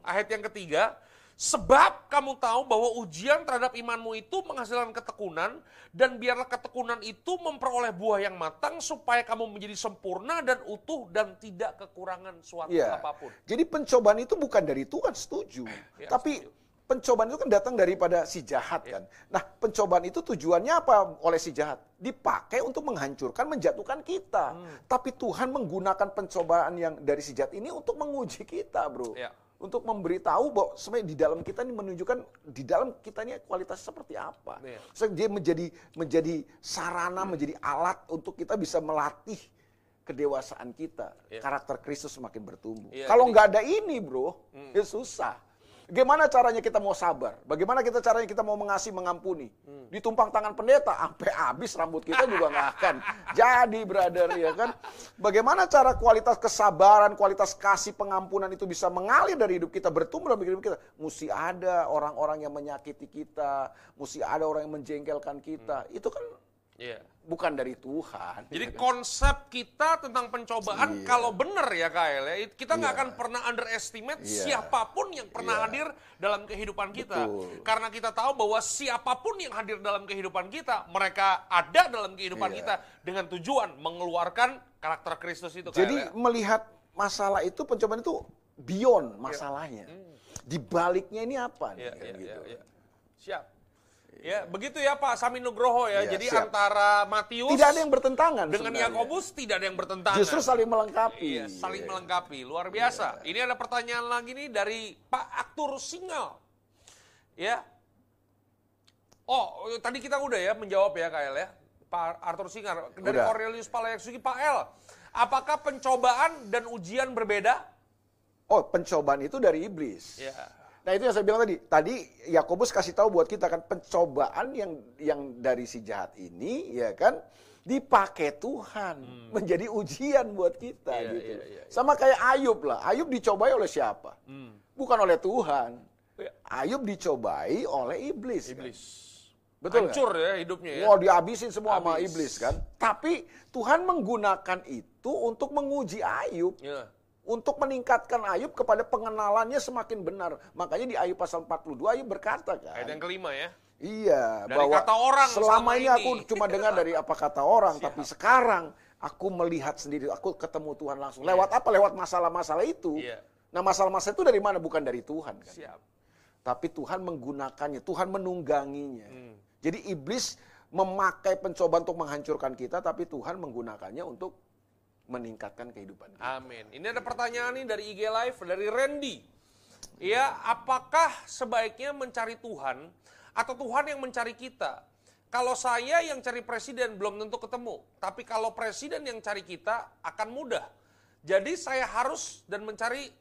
Ayat yang ketiga, sebab kamu tahu bahwa ujian terhadap imanmu itu menghasilkan ketekunan dan biarlah ketekunan itu memperoleh buah yang matang supaya kamu menjadi sempurna dan utuh dan tidak kekurangan suatu Iya. apa pun. Jadi pencobaan itu bukan dari Tuhan, setuju. Ya, Tapi setuju. Pencobaan itu kan datang daripada si jahat Iya. kan. Nah, pencobaan itu tujuannya apa oleh si jahat? Dipakai untuk menghancurkan, menjatuhkan kita. Hmm. Tapi Tuhan menggunakan pencobaan yang dari si jahat ini untuk menguji kita, bro. Iya. Untuk memberitahu bahwa sebenarnya di dalam kita ini menunjukkan di dalam kita ini kualitas seperti apa. So, dia menjadi menjadi sarana, menjadi alat untuk kita bisa melatih kedewasaan kita, Iya. karakter Kristus semakin bertumbuh. Iya, Kalau nggak ada ini, bro, ya susah. Bagaimana caranya kita mau sabar? Bagaimana kita caranya kita mau mengasihi, mengampuni? Ditumpang tangan pendeta, sampai habis rambut kita juga nggak akan jadi, brother, ya kan? Bagaimana cara kualitas kesabaran, kualitas kasih pengampunan itu bisa mengalir dari hidup kita, bertumbuh dalam hidup kita? Mesti ada orang-orang yang menyakiti kita, mesti ada orang yang menjengkelkan kita. Itu kan Iya. Bukan dari Tuhan. Jadi ya kan? konsep kita tentang pencobaan Iya. kalau benar ya Kael ya, kita nggak Iya. akan pernah underestimate Iya. siapa pun yang pernah Iya. hadir dalam kehidupan kita. Betul. Karena kita tahu bahwa siapa pun yang hadir dalam kehidupan kita, mereka ada dalam kehidupan Iya. kita dengan tujuan mengeluarkan karakter Kristus itu Jadi Kael ya. melihat masalah itu pencobaan itu beyond masalahnya. Di baliknya ini apa nih? Iya, kan iya, gitu. iya, iya. Siap. Ya, begitu ya Pak Sami Nugroho ya. Iya, Jadi siap. antara Matius Tidak ada yang bertentangan dengan. Yakobus tidak ada yang bertentangan. Justru saling melengkapi. Iya, saling Iya. melengkapi. Luar biasa. Ini ada pertanyaan lagi nih dari Pak Aktur Singal. Ya. Oh, tadi kita udah ya menjawab ya Kael ya. Pak Arthur Singar dari Udah. Cornelius Palayaksugi Pak El. Apakah pencobaan dan ujian berbeda? Oh, pencobaan itu dari iblis. Ya. Nah itu yang saya bilang tadi. Tadi Yakobus kasih tahu buat kita kan pencobaan yang yang dari si jahat ini ya kan dipakai Tuhan menjadi ujian buat kita Hmm. Iya, gitu. iya, iya, iya. Sama kayak Ayub lah. Ayub dicobai oleh siapa? Hmm. Bukan oleh Tuhan. Iya. Ayub dicobai oleh iblis. kan? Iblis. Betul nggak? Hancur ya hidupnya ya. Wah dihabisin semua sama Habis. iblis kan. Tapi Tuhan menggunakan itu untuk menguji Ayub. Ya. Untuk meningkatkan Ayub kepada pengenalannya semakin benar. Makanya di Ayub pasal 42 Ayub berkata kan. Ayat yang kelima ya. Iya, Dari kata orang selama selama ini aku cuma [laughs] dengar dari apa kata orang, tapi sekarang aku melihat sendiri, aku ketemu Tuhan langsung. Lewat apa? Lewat masalah-masalah itu. Iya. Nah, masalah-masalah itu dari mana? Bukan dari Tuhan kan. Siap. Tapi Tuhan menggunakannya, Tuhan menungganginya. Hmm. Jadi iblis memakai pencobaan untuk menghancurkan kita, tapi Tuhan menggunakannya untuk meningkatkan kehidupan kita. Amin. Ini ada pertanyaan nih dari IG Live dari Randy. Ya, apakah sebaiknya mencari Tuhan atau Tuhan yang mencari kita? Kalau saya yang cari presiden belum tentu ketemu, tapi kalau presiden yang cari kita akan mudah. Jadi saya harus dan mencari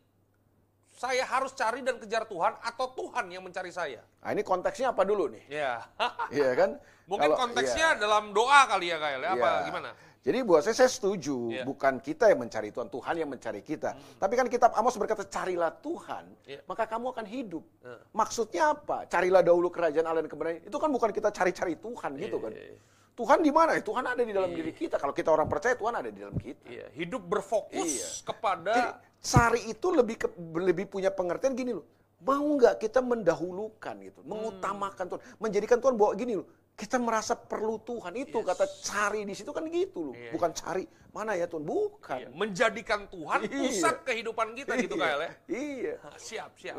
saya harus cari dan kejar Tuhan atau Tuhan yang mencari saya. Nah, ini konteksnya apa dulu nih? Ya. Iya kan? [laughs] Mungkin Kalau- konteksnya iya. dalam doa kali ya Kael, ya? apa Iya. gimana? Jadi buat saya, saya setuju. Iya. Bukan kita yang mencari Tuhan, Tuhan yang mencari kita. Tapi kan kitab Amos berkata, carilah Tuhan, Iya. maka kamu akan hidup. Iya. Maksudnya apa? Carilah dahulu kerajaan Allah dan kebenaran. Itu kan bukan kita cari-cari Tuhan gitu kan. Iya. Tuhan di mana? Tuhan ada di dalam diri kita. Kalau kita orang percaya, Tuhan ada di dalam kita. Iya, hidup berfokus Iya. kepada Jadi, cari itu lebih ke- lebih punya pengertian gini loh. Mau nggak kita mendahulukan gitu, mengutamakan Tuhan, menjadikan Tuhan bawa gini loh. Kita merasa perlu Tuhan itu kata cari di situ kan gitu loh. Iya, Bukan cari mana ya Tuhan, bukan. Iya, menjadikan Tuhan Iya. pusat kehidupan kita gitu Iya, Kael ya. Iya. Siap, siap.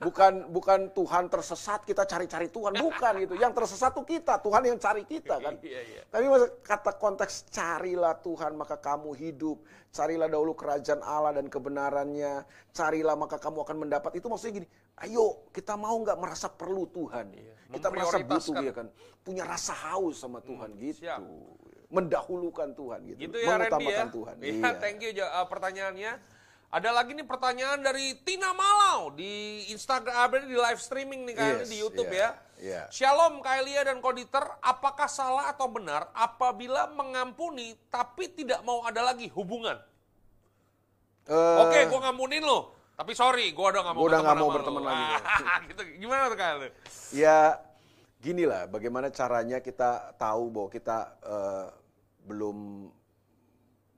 Bukan bukan Tuhan tersesat kita cari-cari Tuhan, bukan gitu. Yang tersesat tuh kita, Tuhan yang cari kita kan. Iya, iya. Tapi kata konteks carilah Tuhan maka kamu hidup, carilah dahulu kerajaan Allah dan kebenarannya, carilah maka kamu akan mendapat. Itu maksudnya gini, ayo kita mau nggak merasa perlu Tuhan, Iya, kita merasa butuh ya kan, punya rasa haus sama Tuhan gitu, siap. mendahulukan Tuhan gitu, Gitu ya Randy ya. mengutamakan Tuhan. Iya, thank you uh, pertanyaannya. Ada lagi nih pertanyaan dari Tina Malau di Instagram, di live streaming nih Kael Yes, di YouTube iya, ya. iya. Shalom Kaelia dan Koditer, apakah salah atau benar apabila mengampuni tapi tidak mau ada lagi hubungan? Eh, Oke, gue ngampunin lo. Tapi sorry, gue udah gak mau Gua udah nggak mau berteman lagi. Ah, [laughs] gitu. Gimana tuh Kael? Ya, gini lah, bagaimana caranya kita tahu bahwa kita eh, belum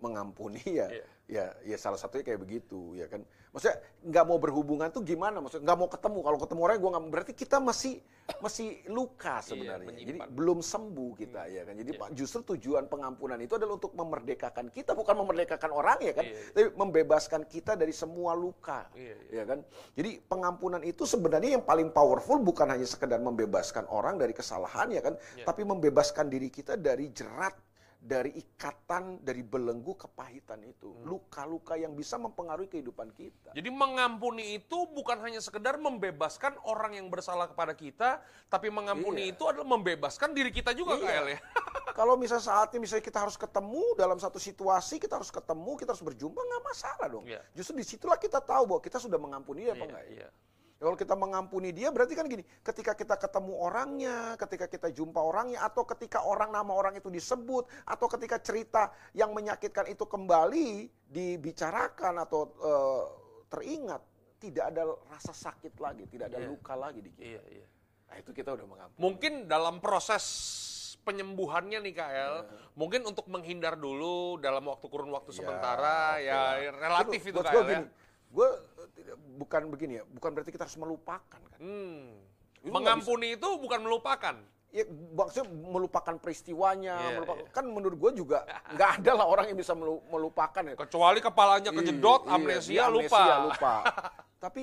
mengampuni ya, Iya. ya, ya salah satunya kayak begitu, ya kan. Maksudnya nggak mau berhubungan tuh gimana? Maksudnya nggak mau ketemu. Kalau ketemu orang gua nggak, berarti kita masih masih luka sebenarnya. Jadi menyimpan. belum sembuh kita, ya kan. Jadi Iya. Pak, justru tujuan pengampunan itu adalah untuk memerdekakan kita, bukan memerdekakan orang ya kan, Iya, iya. tapi membebaskan kita dari semua luka, Iya, ya kan. Jadi pengampunan itu sebenarnya yang paling powerful bukan hanya sekedar membebaskan orang dari kesalahan ya kan, Iya. tapi membebaskan diri kita dari jerat, dari ikatan, dari belenggu kepahitan itu, Hmm. luka-luka yang bisa mempengaruhi kehidupan kita. Jadi mengampuni itu bukan hanya sekedar membebaskan orang yang bersalah kepada kita, tapi mengampuni Iya. itu adalah membebaskan diri kita juga Iya. Ya. [laughs] Kalau misalnya saatnya misalnya kita harus ketemu dalam satu situasi, kita harus ketemu, kita harus berjumpa, nggak masalah dong. Iya. Justru di situlah kita tahu bahwa kita sudah mengampuni dia apa Iya, enggak. iya. Ya, Kalau kita mengampuni dia berarti kan gini, ketika kita ketemu orangnya, ketika kita jumpa orangnya, atau ketika orang nama orang itu disebut, atau ketika cerita yang menyakitkan itu kembali dibicarakan atau eh, teringat, tidak ada rasa sakit lagi, tidak ada Iya. luka lagi di kita. Iya, iya. Nah itu kita udah mengampuni. Mungkin dalam proses penyembuhannya nih Kael, Iya. mungkin untuk menghindar dulu dalam waktu kurun waktu Ya, sementara, ya lah. relatif itu Kael gua ya. gini, Gue bukan begini ya, bukan berarti kita harus melupakan kan. Hmm. Itu Mengampuni itu bukan melupakan. Ya, maksudnya melupakan peristiwanya, Iya, melupakan, iya. kan menurut gue juga [laughs] nggak ada lah orang yang bisa melu- melupakan ya. Kecuali kepalanya kejedot, Iya, amnesia, iya, lupa. amnesia, lupa. [laughs] Tapi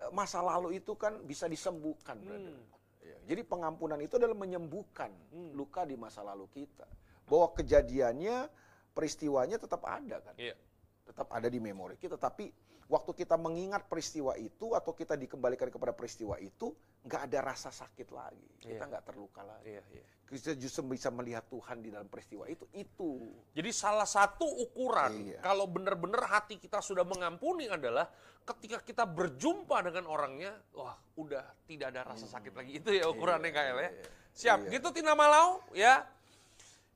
eh, masa lalu itu kan bisa disembuhkan. Hmm. Ya, Jadi pengampunan itu adalah menyembuhkan luka di masa lalu kita. Bahwa kejadiannya, peristiwanya tetap ada kan, Iya. tetap ada di memori kita. Tapi waktu kita mengingat peristiwa itu atau kita dikembalikan kepada peristiwa itu, nggak ada rasa sakit lagi. Kita Iya. nggak terluka lagi. Iya, iya. Kita justru bisa melihat Tuhan di dalam peristiwa itu. Itu. Jadi salah satu ukuran Iya. kalau benar-benar hati kita sudah mengampuni adalah ketika kita berjumpa dengan orangnya, wah udah tidak ada rasa sakit lagi. Itu ya ukurannya KL ya. iya. Siap. Iya. Gitu Tina Malau ya.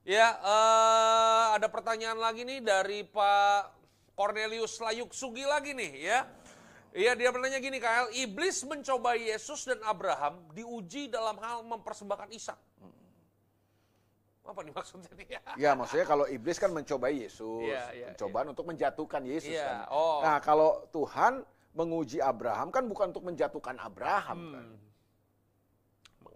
Ya, eh, ada pertanyaan lagi nih dari Pak Cornelius Layuk Sugi lagi nih ya. Iya dia bertanya gini KL, iblis mencoba Yesus dan Abraham diuji dalam hal mempersembahkan Ishak. Apa nih maksudnya nih? [laughs] Ya maksudnya kalau iblis kan mencobai Yesus, Iya, iya, pencobaan untuk menjatuhkan Yesus Iya, kan. oh. Nah kalau Tuhan menguji Abraham kan bukan untuk menjatuhkan Abraham kan. Hmm.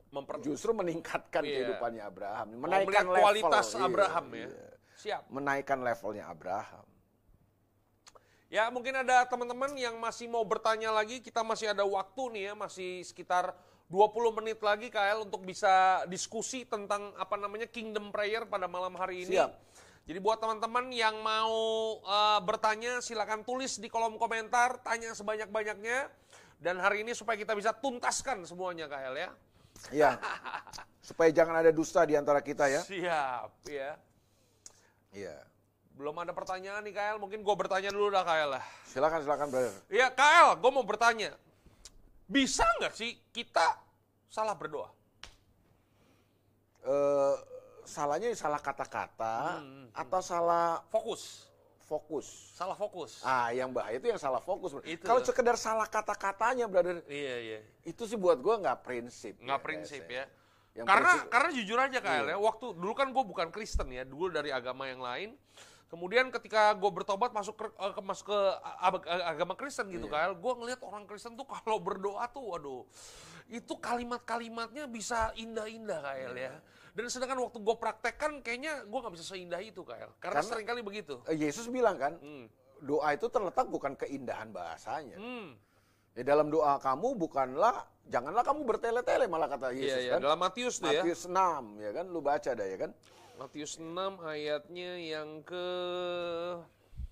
Memper Justru meningkatkan Iya. kehidupannya Abraham, menaikkan level. kualitas Iya, Abraham ya. iya. Siap. Menaikkan levelnya Abraham. Ya mungkin ada teman-teman yang masih mau bertanya lagi, kita masih ada waktu nih ya, masih sekitar 20 menit lagi KL untuk bisa diskusi tentang apa namanya Kingdom Prayer pada malam hari ini. Siap. Jadi buat teman-teman yang mau eh, bertanya silakan tulis di kolom komentar, tanya sebanyak-banyaknya. Dan hari ini supaya kita bisa tuntaskan semuanya KL ya. Iya. Supaya jangan ada dusta di antara kita ya. Siap ya. Iya. Belum ada pertanyaan nih KL, mungkin gue bertanya dulu dah KL lah. Silakan silakan brother. Ya KL, gue mau bertanya. Bisa nggak sih kita salah berdoa? Eh, salahnya salah kata-kata Hmm, atau salah Fokus. fokus. Salah fokus. Ah, yang bahaya itu yang salah fokus. Kalau sekedar salah kata-katanya, brother, Iya, iya. itu sih buat gua nggak prinsip. Nggak ya, prinsip ya. Yang karena prinsip- karena jujur aja KL Iya. ya, waktu dulu kan gue bukan Kristen ya, dulu dari agama yang lain. Kemudian ketika gue bertobat masuk ke, eh, ke- masuk ke ag- ag- agama Kristen gitu KL, Iya. gue ngelihat orang Kristen tuh kalau berdoa tuh, waduh, itu kalimat-kalimatnya bisa indah-indah KL ya. Iya. Dan sedangkan waktu gue praktekkan, kayaknya gue nggak bisa seindah itu KL, karena, Karena- sering kali begitu. Eh, Yesus bilang kan, Hmm. doa itu terletak bukan keindahan bahasanya. Hmm. Ya dalam doa kamu bukanlah, janganlah kamu bertele-tele malah kata Iya, Yesus iya. kan. Dalam Matius tuh ya. Matius 6 ya kan, lu baca dah ya kan. Matius 6 ayatnya yang ke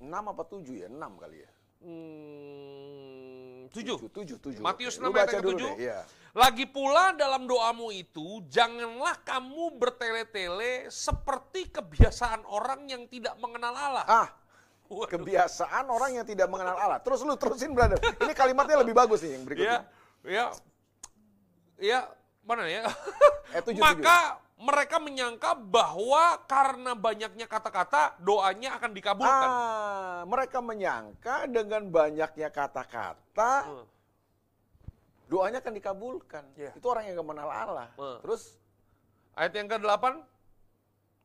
6 apa 7 ya? 6 kali ya. hmm, 7. 7, 7. Matius Lu 6 ayat yang dulu ke-7. deh, iya. Lagi pula dalam doamu itu, janganlah kamu bertele-tele seperti kebiasaan orang yang tidak mengenal Allah. Ah, Waduh. kebiasaan orang yang tidak mengenal Allah. Terus lu terusin brother. Ini kalimatnya lebih bagus nih yang Ya, berikutnya. ya, ya, mana ya? Eh, tujuh, Maka mereka menyangka bahwa karena banyaknya kata-kata, doanya akan dikabulkan. Ah, mereka menyangka dengan banyaknya kata-kata Hmm. doanya akan dikabulkan. Iya. Itu orang yang gak mengenal Allah. Hmm. Terus Ayat yang ke-8.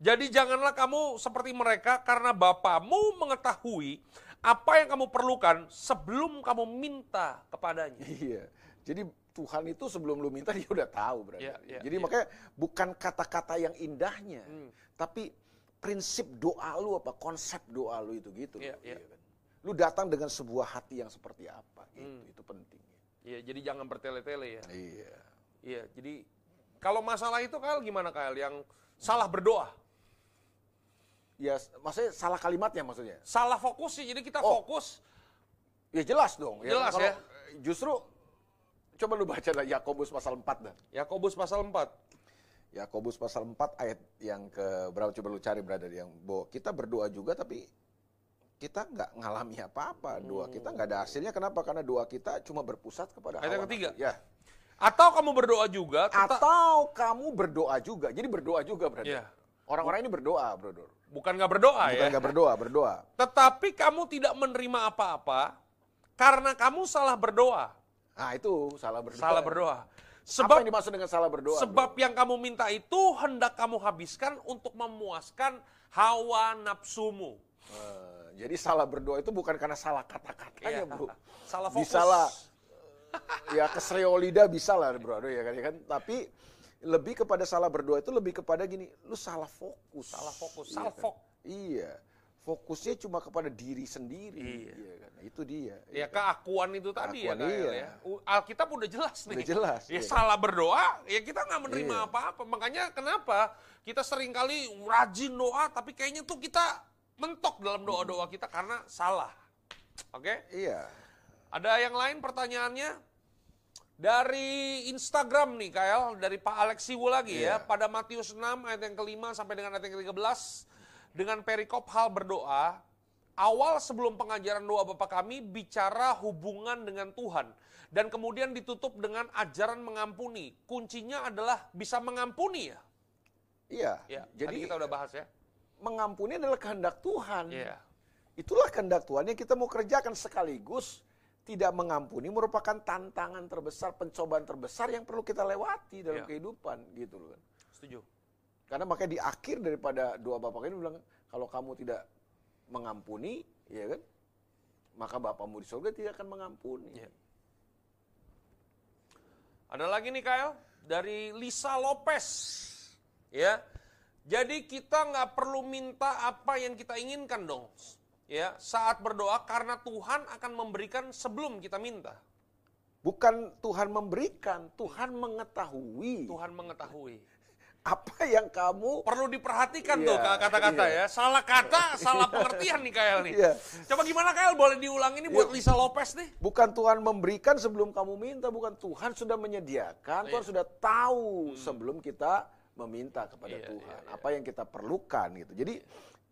Jadi janganlah kamu seperti mereka karena Bapamu mengetahui apa yang kamu perlukan sebelum kamu minta kepadanya. iya. Jadi Tuhan itu sebelum lu minta dia udah tahu berarti. Iya, iya, Jadi iya. makanya bukan kata-kata yang indahnya, Hmm. tapi prinsip doa lu apa konsep doa lu itu gitu. Iya, loh, iya. kan? Lu datang dengan sebuah hati yang seperti apa gitu. Hmm. Itu penting. Iya, jadi jangan bertele-tele ya. Iya. Iya, jadi kalau masalah itu Kyle gimana Kyle yang salah berdoa? Ya, maksudnya salah kalimatnya maksudnya. Salah fokus sih. Jadi kita Oh. fokus Ya jelas dong. Jelas Kalau- ya. Justru coba lu baca dah Yakobus pasal 4 dah. Yakobus pasal 4. Yakobus pasal 4 ayat yang ke berapa coba lu cari brother yang bahwa kita berdoa juga tapi kita nggak ngalami apa-apa doa kita nggak ada hasilnya kenapa karena doa kita cuma berpusat kepada Ayat yang ketiga. ya Atau kamu berdoa juga tetap atau kamu berdoa juga jadi berdoa juga brother Iya. orang-orang ini berdoa brother bukan nggak berdoa bukan ya. nggak berdoa berdoa Tetapi kamu tidak menerima apa-apa karena kamu salah berdoa. Nah itu salah berdoa Salah berdoa. apa Sebab yang dimaksud dengan salah berdoa sebab yang kamu minta itu hendak kamu habiskan untuk memuaskan hawa nafsumu. Eh, jadi salah berdoa itu bukan karena salah kata-katanya Iya. bro [laughs] Salah fokus. bisa lah ya kesreolida bisa lah bro ya kan, ya kan tapi lebih kepada salah berdoa itu lebih kepada gini lu salah fokus Salah fokus, Iya salah kan? fok. iya fokusnya cuma kepada diri sendiri Iya. kan? Nah, itu dia Ya Iya kan? keakuan itu tadi ya, Keakuan, Kyle, iya. ya. Alkitab udah jelas nih. Udah jelas, Ya iya. salah berdoa, ya kita nggak menerima Iya. apa-apa. Makanya kenapa kita sering kali rajin doa, tapi kayaknya tuh kita mentok dalam doa-doa kita karena salah. Oke? iya Ada yang lain pertanyaannya? Dari Instagram nih, Kael, dari Pak Alexiwu lagi ya. Iya. Pada Matius 6 ayat yang kelima sampai dengan ayat yang ke-13, dengan perikop hal berdoa, awal sebelum pengajaran doa Bapa kami bicara hubungan dengan Tuhan. Dan kemudian ditutup dengan ajaran mengampuni. Kuncinya adalah bisa mengampuni ya. Iya. Ya, Jadi kita udah bahas ya. mengampuni adalah kehendak Tuhan. Iya. Itulah kehendak Tuhan yang kita mau kerjakan sekaligus tidak mengampuni merupakan tantangan terbesar, pencobaan terbesar yang perlu kita lewati dalam Iya. kehidupan gitu loh kan. Setuju. Karena makanya di akhir daripada doa Bapak ini bilang kalau kamu tidak mengampuni, ya kan? Maka Bapamu di surga tidak akan mengampuni. Iya. Ada lagi nih Kyle dari Lisa Lopez, ya. Jadi kita nggak perlu minta apa yang kita inginkan dong, ya. Saat berdoa karena Tuhan akan memberikan sebelum kita minta. Bukan Tuhan memberikan, Tuhan mengetahui Tuhan mengetahui. Apa yang kamu Perlu diperhatikan Iya, tuh kata-kata iya. ya. Salah kata, [laughs] salah pengertian nih Kyle nih. Iya. Coba gimana Kyle boleh diulang ini buat Lisa Lopez nih? Bukan Tuhan memberikan sebelum kamu minta, bukan Tuhan sudah menyediakan, Tuhan Iya. sudah tahu sebelum kita meminta kepada Iya, Tuhan iya, iya. apa yang kita perlukan gitu. Jadi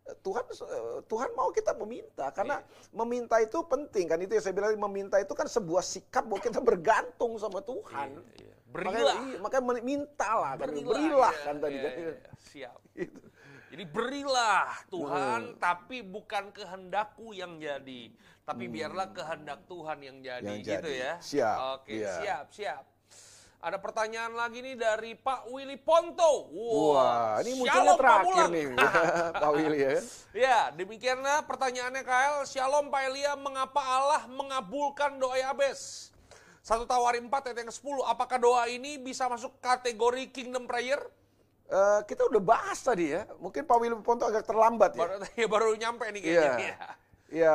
eh, Tuhan eh, Tuhan mau kita meminta karena Iya. meminta itu penting kan itu yang saya bilang meminta itu kan sebuah sikap bahwa kita bergantung sama Tuhan. Iya, iya. Makanya, Berilah. iya, makanya men- mintalah kan Berilah, berilah iya, kan tadi iya, kan. iya, iya. Siap. [laughs] Gitu. Jadi berilah Tuhan, Hmm. tapi bukan kehendakku yang jadi, tapi biarlah kehendak Tuhan yang jadi, Yang gitu jadi. ya. Siap, Oke, iya. siap, siap. Ada pertanyaan lagi nih dari Pak Willy Ponto. Wah, ini munculnya Shalom, Pak terakhir Mulan. nih [laughs] [laughs] Pak Willy ya. Ya, demikianlah pertanyaannya Kael. Shalom Pak Elia, mengapa Allah mengabulkan doa Yabes? Satu Tawari 4 ayat yang ke-10, apakah doa ini bisa masuk kategori kingdom prayer? Eh, kita udah bahas tadi ya. Mungkin Pak Willy Ponto agak terlambat ya. Baru, [laughs] ya, baru nyampe nih kayaknya. Ya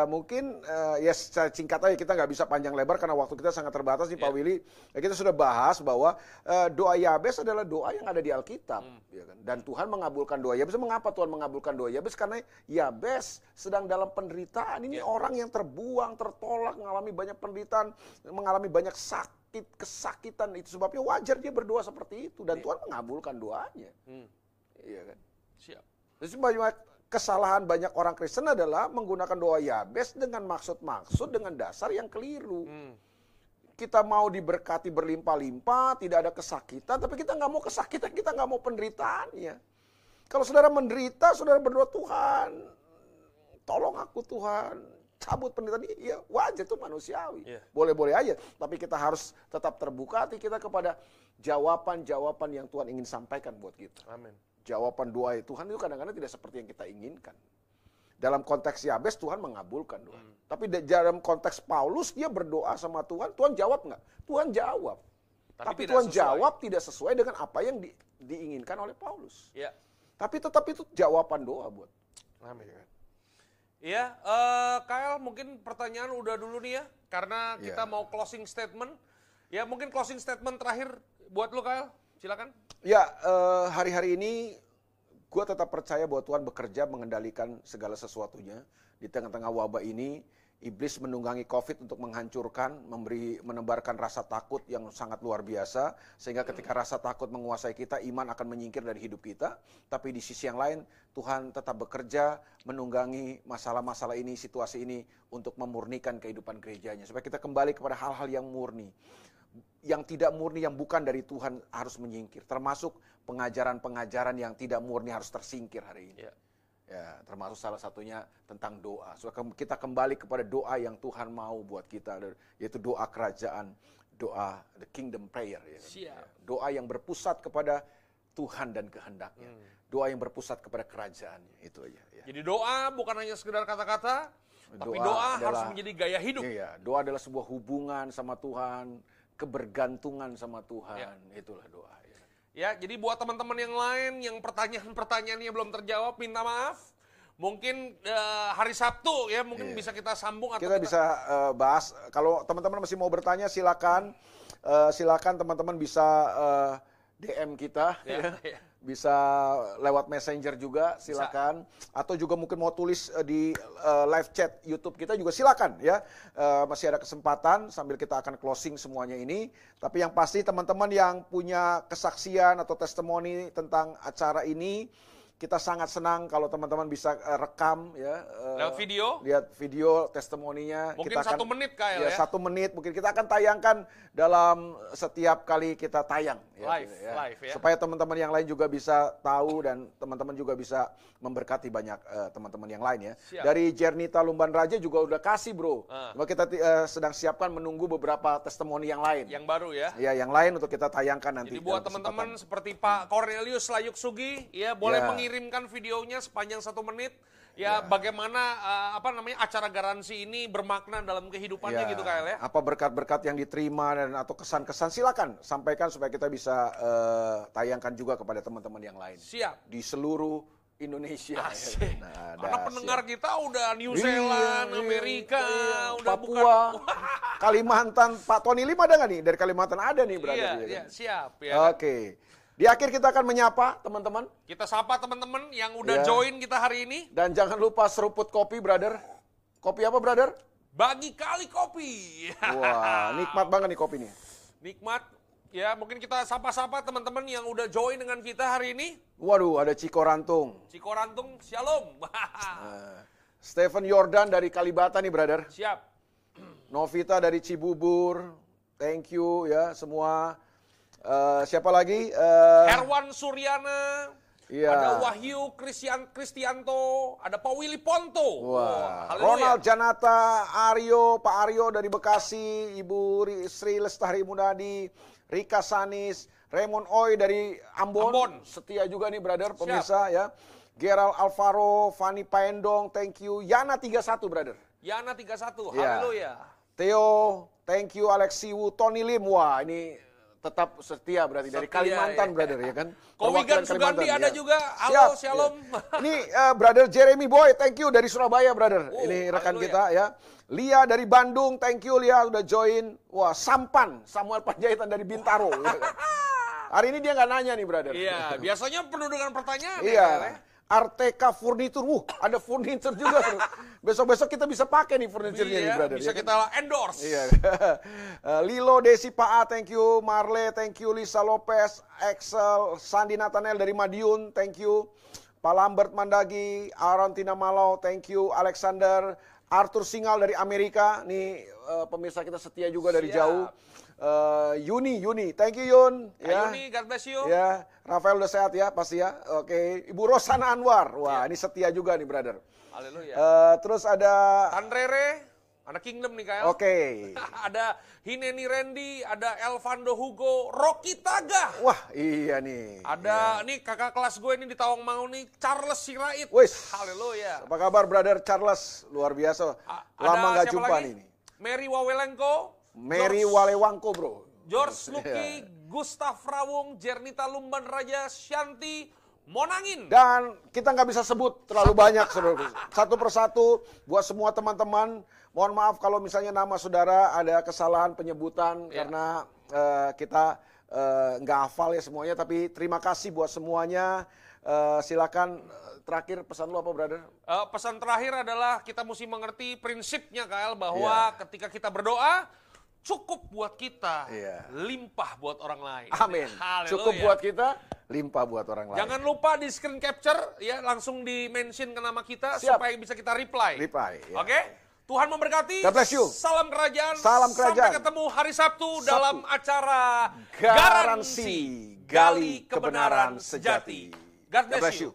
mungkin eh, ya secara singkat aja kita nggak bisa panjang lebar karena waktu kita sangat terbatas nih Pak Iya. Willy. Ya, kita sudah bahas bahwa eh, doa Yabes adalah doa yang ada di Alkitab, Hmm. ya kan? Dan Tuhan mengabulkan doa Yabes. Mengapa Tuhan mengabulkan doa Yabes? Karena Yabes sedang dalam penderitaan. Ini Iya. orang yang terbuang, tertolak, mengalami banyak penderitaan, mengalami banyak sakit, kesakitan. Itu sebabnya wajar dia berdoa seperti itu dan Tuhan mengabulkan doanya. Hmm, Iya kan? siap. Terus banyak kesalahan banyak orang Kristen adalah menggunakan doa Yabes dengan maksud-maksud dengan dasar yang keliru. Hmm. Kita mau diberkati berlimpah-limpah, tidak ada kesakitan, tapi kita nggak mau kesakitan, kita nggak mau penderitaannya. Kalau saudara menderita, saudara berdoa Tuhan, tolong aku Tuhan, cabut penderitaan ini, ya wajar itu manusiawi. Iya. Boleh-boleh aja, tapi kita harus tetap terbuka hati kita kepada jawaban-jawaban yang Tuhan ingin sampaikan buat kita Amin. Jawaban doa Tuhan itu kadang-kadang tidak seperti yang kita inginkan. Dalam konteks Yabes Tuhan mengabulkan doa. Hmm. Tapi dalam konteks Paulus dia berdoa sama Tuhan, Tuhan jawab nggak? Tuhan jawab. Tapi Tapi, tidak Tuhan sesuai. jawab tidak sesuai dengan apa yang di- diinginkan oleh Paulus. Ya. Tapi tetap itu jawaban doa buat. Amin. Iya, eh Kyle mungkin pertanyaan udah dulu nih ya, karena kita Iya. mau closing statement. Ya mungkin closing statement terakhir buat lu Kyle, silakan. Ya, eh, hari-hari ini gue tetap percaya bahwa Tuhan bekerja mengendalikan segala sesuatunya. Di tengah-tengah wabah ini, iblis menunggangi COVID untuk menghancurkan, memberi, menebarkan rasa takut yang sangat luar biasa. Sehingga ketika rasa takut menguasai kita, iman akan menyingkir dari hidup kita. Tapi di sisi yang lain, Tuhan tetap bekerja menunggangi masalah-masalah ini, situasi ini untuk memurnikan kehidupan gerejanya. Supaya kita kembali kepada hal-hal yang murni yang tidak murni, yang bukan dari Tuhan harus menyingkir. Termasuk pengajaran-pengajaran yang tidak murni harus tersingkir hari ini. Ya. Ya, termasuk salah satunya tentang doa. So, kita kembali kepada doa yang Tuhan mau buat kita, yaitu doa kerajaan, doa the kingdom prayer. Ya? Siap. Ya, Doa yang berpusat kepada Tuhan dan kehendaknya. Hmm. Doa yang berpusat kepada kerajaannya. Itu aja. Ya. Jadi doa bukan hanya sekedar kata-kata, tapi Doa doa harus adalah- menjadi gaya hidup. Iya, doa adalah sebuah hubungan sama Tuhan, kebergantungan sama Tuhan. Ya. Itulah doa. ya. Ya, jadi buat teman-teman yang lain yang pertanyaan-pertanyaannya belum terjawab, minta maaf. Mungkin eh, hari Sabtu ya, mungkin Iya. bisa kita sambung atau kita bisa eh, bahas. Kalau teman-teman masih mau bertanya, silakan, Eh, silakan teman-teman bisa eh, DM kita, Ya, ya. ya. Bisa lewat messenger juga, silakan. Atau juga mungkin mau tulis eh, di eh, live chat YouTube kita juga silakan ya. Eh, masih ada kesempatan sambil kita akan closing semuanya ini. Tapi yang pasti teman-teman yang punya kesaksian atau testimoni tentang acara ini, kita sangat senang kalau teman-teman bisa eh, rekam ya. eh, Lewat video? Lihat video testimoninya. Mungkin Kita akan- satu menit, Kyle, ya? Satu menit mungkin kita akan tayangkan dalam setiap kali kita tayang. Live, gitu live, ya. Supaya teman-teman yang lain juga bisa tahu dan teman-teman juga bisa memberkati banyak eh, teman-teman yang lain ya. Siap. Dari Jernita Lumban Raja juga udah kasih bro. Cuma kita eh, sedang siapkan menunggu beberapa testimoni yang lain. Yang baru ya. Ya, yang lain untuk kita tayangkan nanti. Jadi buat teman-teman seperti Pak Cornelius Layuk Sugi, ya boleh Ya. Mengirimkan videonya sepanjang satu menit. Ya, bagaimana eh, apa namanya acara garansi ini bermakna dalam kehidupannya Ya, gitu Kyle ya. Apa berkat-berkat yang diterima dan atau kesan-kesan silakan sampaikan supaya kita bisa eh, tayangkan juga kepada teman-teman yang lain Siap. di seluruh Indonesia. Asik. Nah, Karena pendengar kita udah New Iya, Zealand, iya, Amerika, iya. udah Papua, bukan [laughs] Kalimantan. Pak Tony Lim ada nggak nih dari Kalimantan? Ada nih berada Iya, di iya, siap ya. Oke. Di akhir kita akan menyapa teman-teman Kita sapa teman-teman yang udah Iya. join kita hari ini. dan jangan lupa seruput kopi, brother. Kopi apa, brother? Bagi kali kopi. [laughs] Wah, nikmat banget nih kopi nih. Nikmat. Ya, mungkin kita sapa-sapa teman-teman yang udah join dengan kita hari ini. Waduh, ada Ciko Rantung. Ciko Rantung, shalom. [laughs] Eh, Stephen Jordan dari Kalibata nih, brother. Siap. Novita dari Cibubur. Thank you ya semua. Eh, siapa lagi? Eh, Herwan Suryana. Iya. Ada Wahyu Kristian Kristianto, ada Pak Willy Ponto. Wah, haleluya. Ronald Janata, Aryo, Pak Aryo dari Bekasi, Ibu Ri- Sri Lestari Munadi, Rika Sanis, Raymond Oi dari Ambon, Ambon. setia juga nih brother, pemirsa ya. Gerald Alvaro, Fanny Paendong, thank you. Yana 31 brother. Yana 31, Iya. haleluya. Theo, thank you. Alexi Wu, Tony Lim, wah ini tetap setia berarti dari Setia, Kalimantan ya. brother ya kan. Perwakilan Sugandi ada ya. juga. Halo, Siap, shalom. ya. Ini eh, brother Jeremy Boy, thank you dari Surabaya brother. Oh, ini rekan haleluya. kita ya. Lia dari Bandung, thank you Lia udah join. Wah, Sampan, Samuel Panjaitan dari Bintaro. ya [laughs] kan. Hari ini dia nggak nanya nih brother. Iya, biasanya penuh dengan pertanyaan ya, Iya. Kyle, ya. Arteka Furniture, wuh ada furniture juga. Besok-besok kita bisa pakai nih furniture-nya nih Iya, brother. bisa ya kan? kita endorse. Iya. [laughs] Eh, Lilo Desi Paa, thank you. Marle, thank you. Lisa Lopez, Excel, Sandi Nathaniel dari Madiun, thank you. Pak Lambert Mandagi, Aaron Tina Malau, thank you. Alexander, Arthur Singal dari Amerika, nih eh, pemirsa kita setia juga dari jauh. Eh, Yuni, Yuni, thank you Yun. Kak Yuni, God bless you. Ya, Rafael udah sehat ya pasti ya. Oke, Ibu Rosana Anwar, wah ini setia juga nih brother. Haleluya. Eh, terus ada, Tanrere, ada Kingdom nih Kyle. oke. [laughs] ada Hineni Randy, ada Elvando Hugo, Rocky Taga. Wah, iya nih. Ada nih kakak kelas gue ini di Tawang Mau nih, Charles Sirait. Wis. Haleluya. Apa kabar brother Charles? Luar biasa. A- Lama nggak jumpa lagi? nih. Mary Wawelenko. Mary George, Walewangko bro. George [laughs] Iya. Luki, Gustaf Rawung, Jernita Lumban Raja, Shanti, Monangin. Dan kita nggak bisa sebut terlalu banyak saudara. Satu persatu buat semua teman-teman. Mohon maaf kalau misalnya nama saudara ada kesalahan penyebutan Ya. karena eh, kita eh, nggak hafal ya semuanya. Tapi terima kasih buat semuanya. Eh, silakan terakhir pesan lu apa brother? Eh, pesan terakhir adalah kita mesti mengerti prinsipnya Kael bahwa ketika kita berdoa cukup buat kita, Iya. limpah buat orang lain. Amin. Haleluya. Cukup buat kita, limpah buat orang lain. Jangan lupa di screen capture ya langsung di mention ke nama kita Siap. supaya bisa kita reply. Reply, ya. Oke? Tuhan memberkati. God bless you. Salam kerajaan. Salam kerajaan. Sampai ketemu hari Sabtu, Sabtu. dalam acara Garansi Gali Kebenaran Sejati. God bless, you.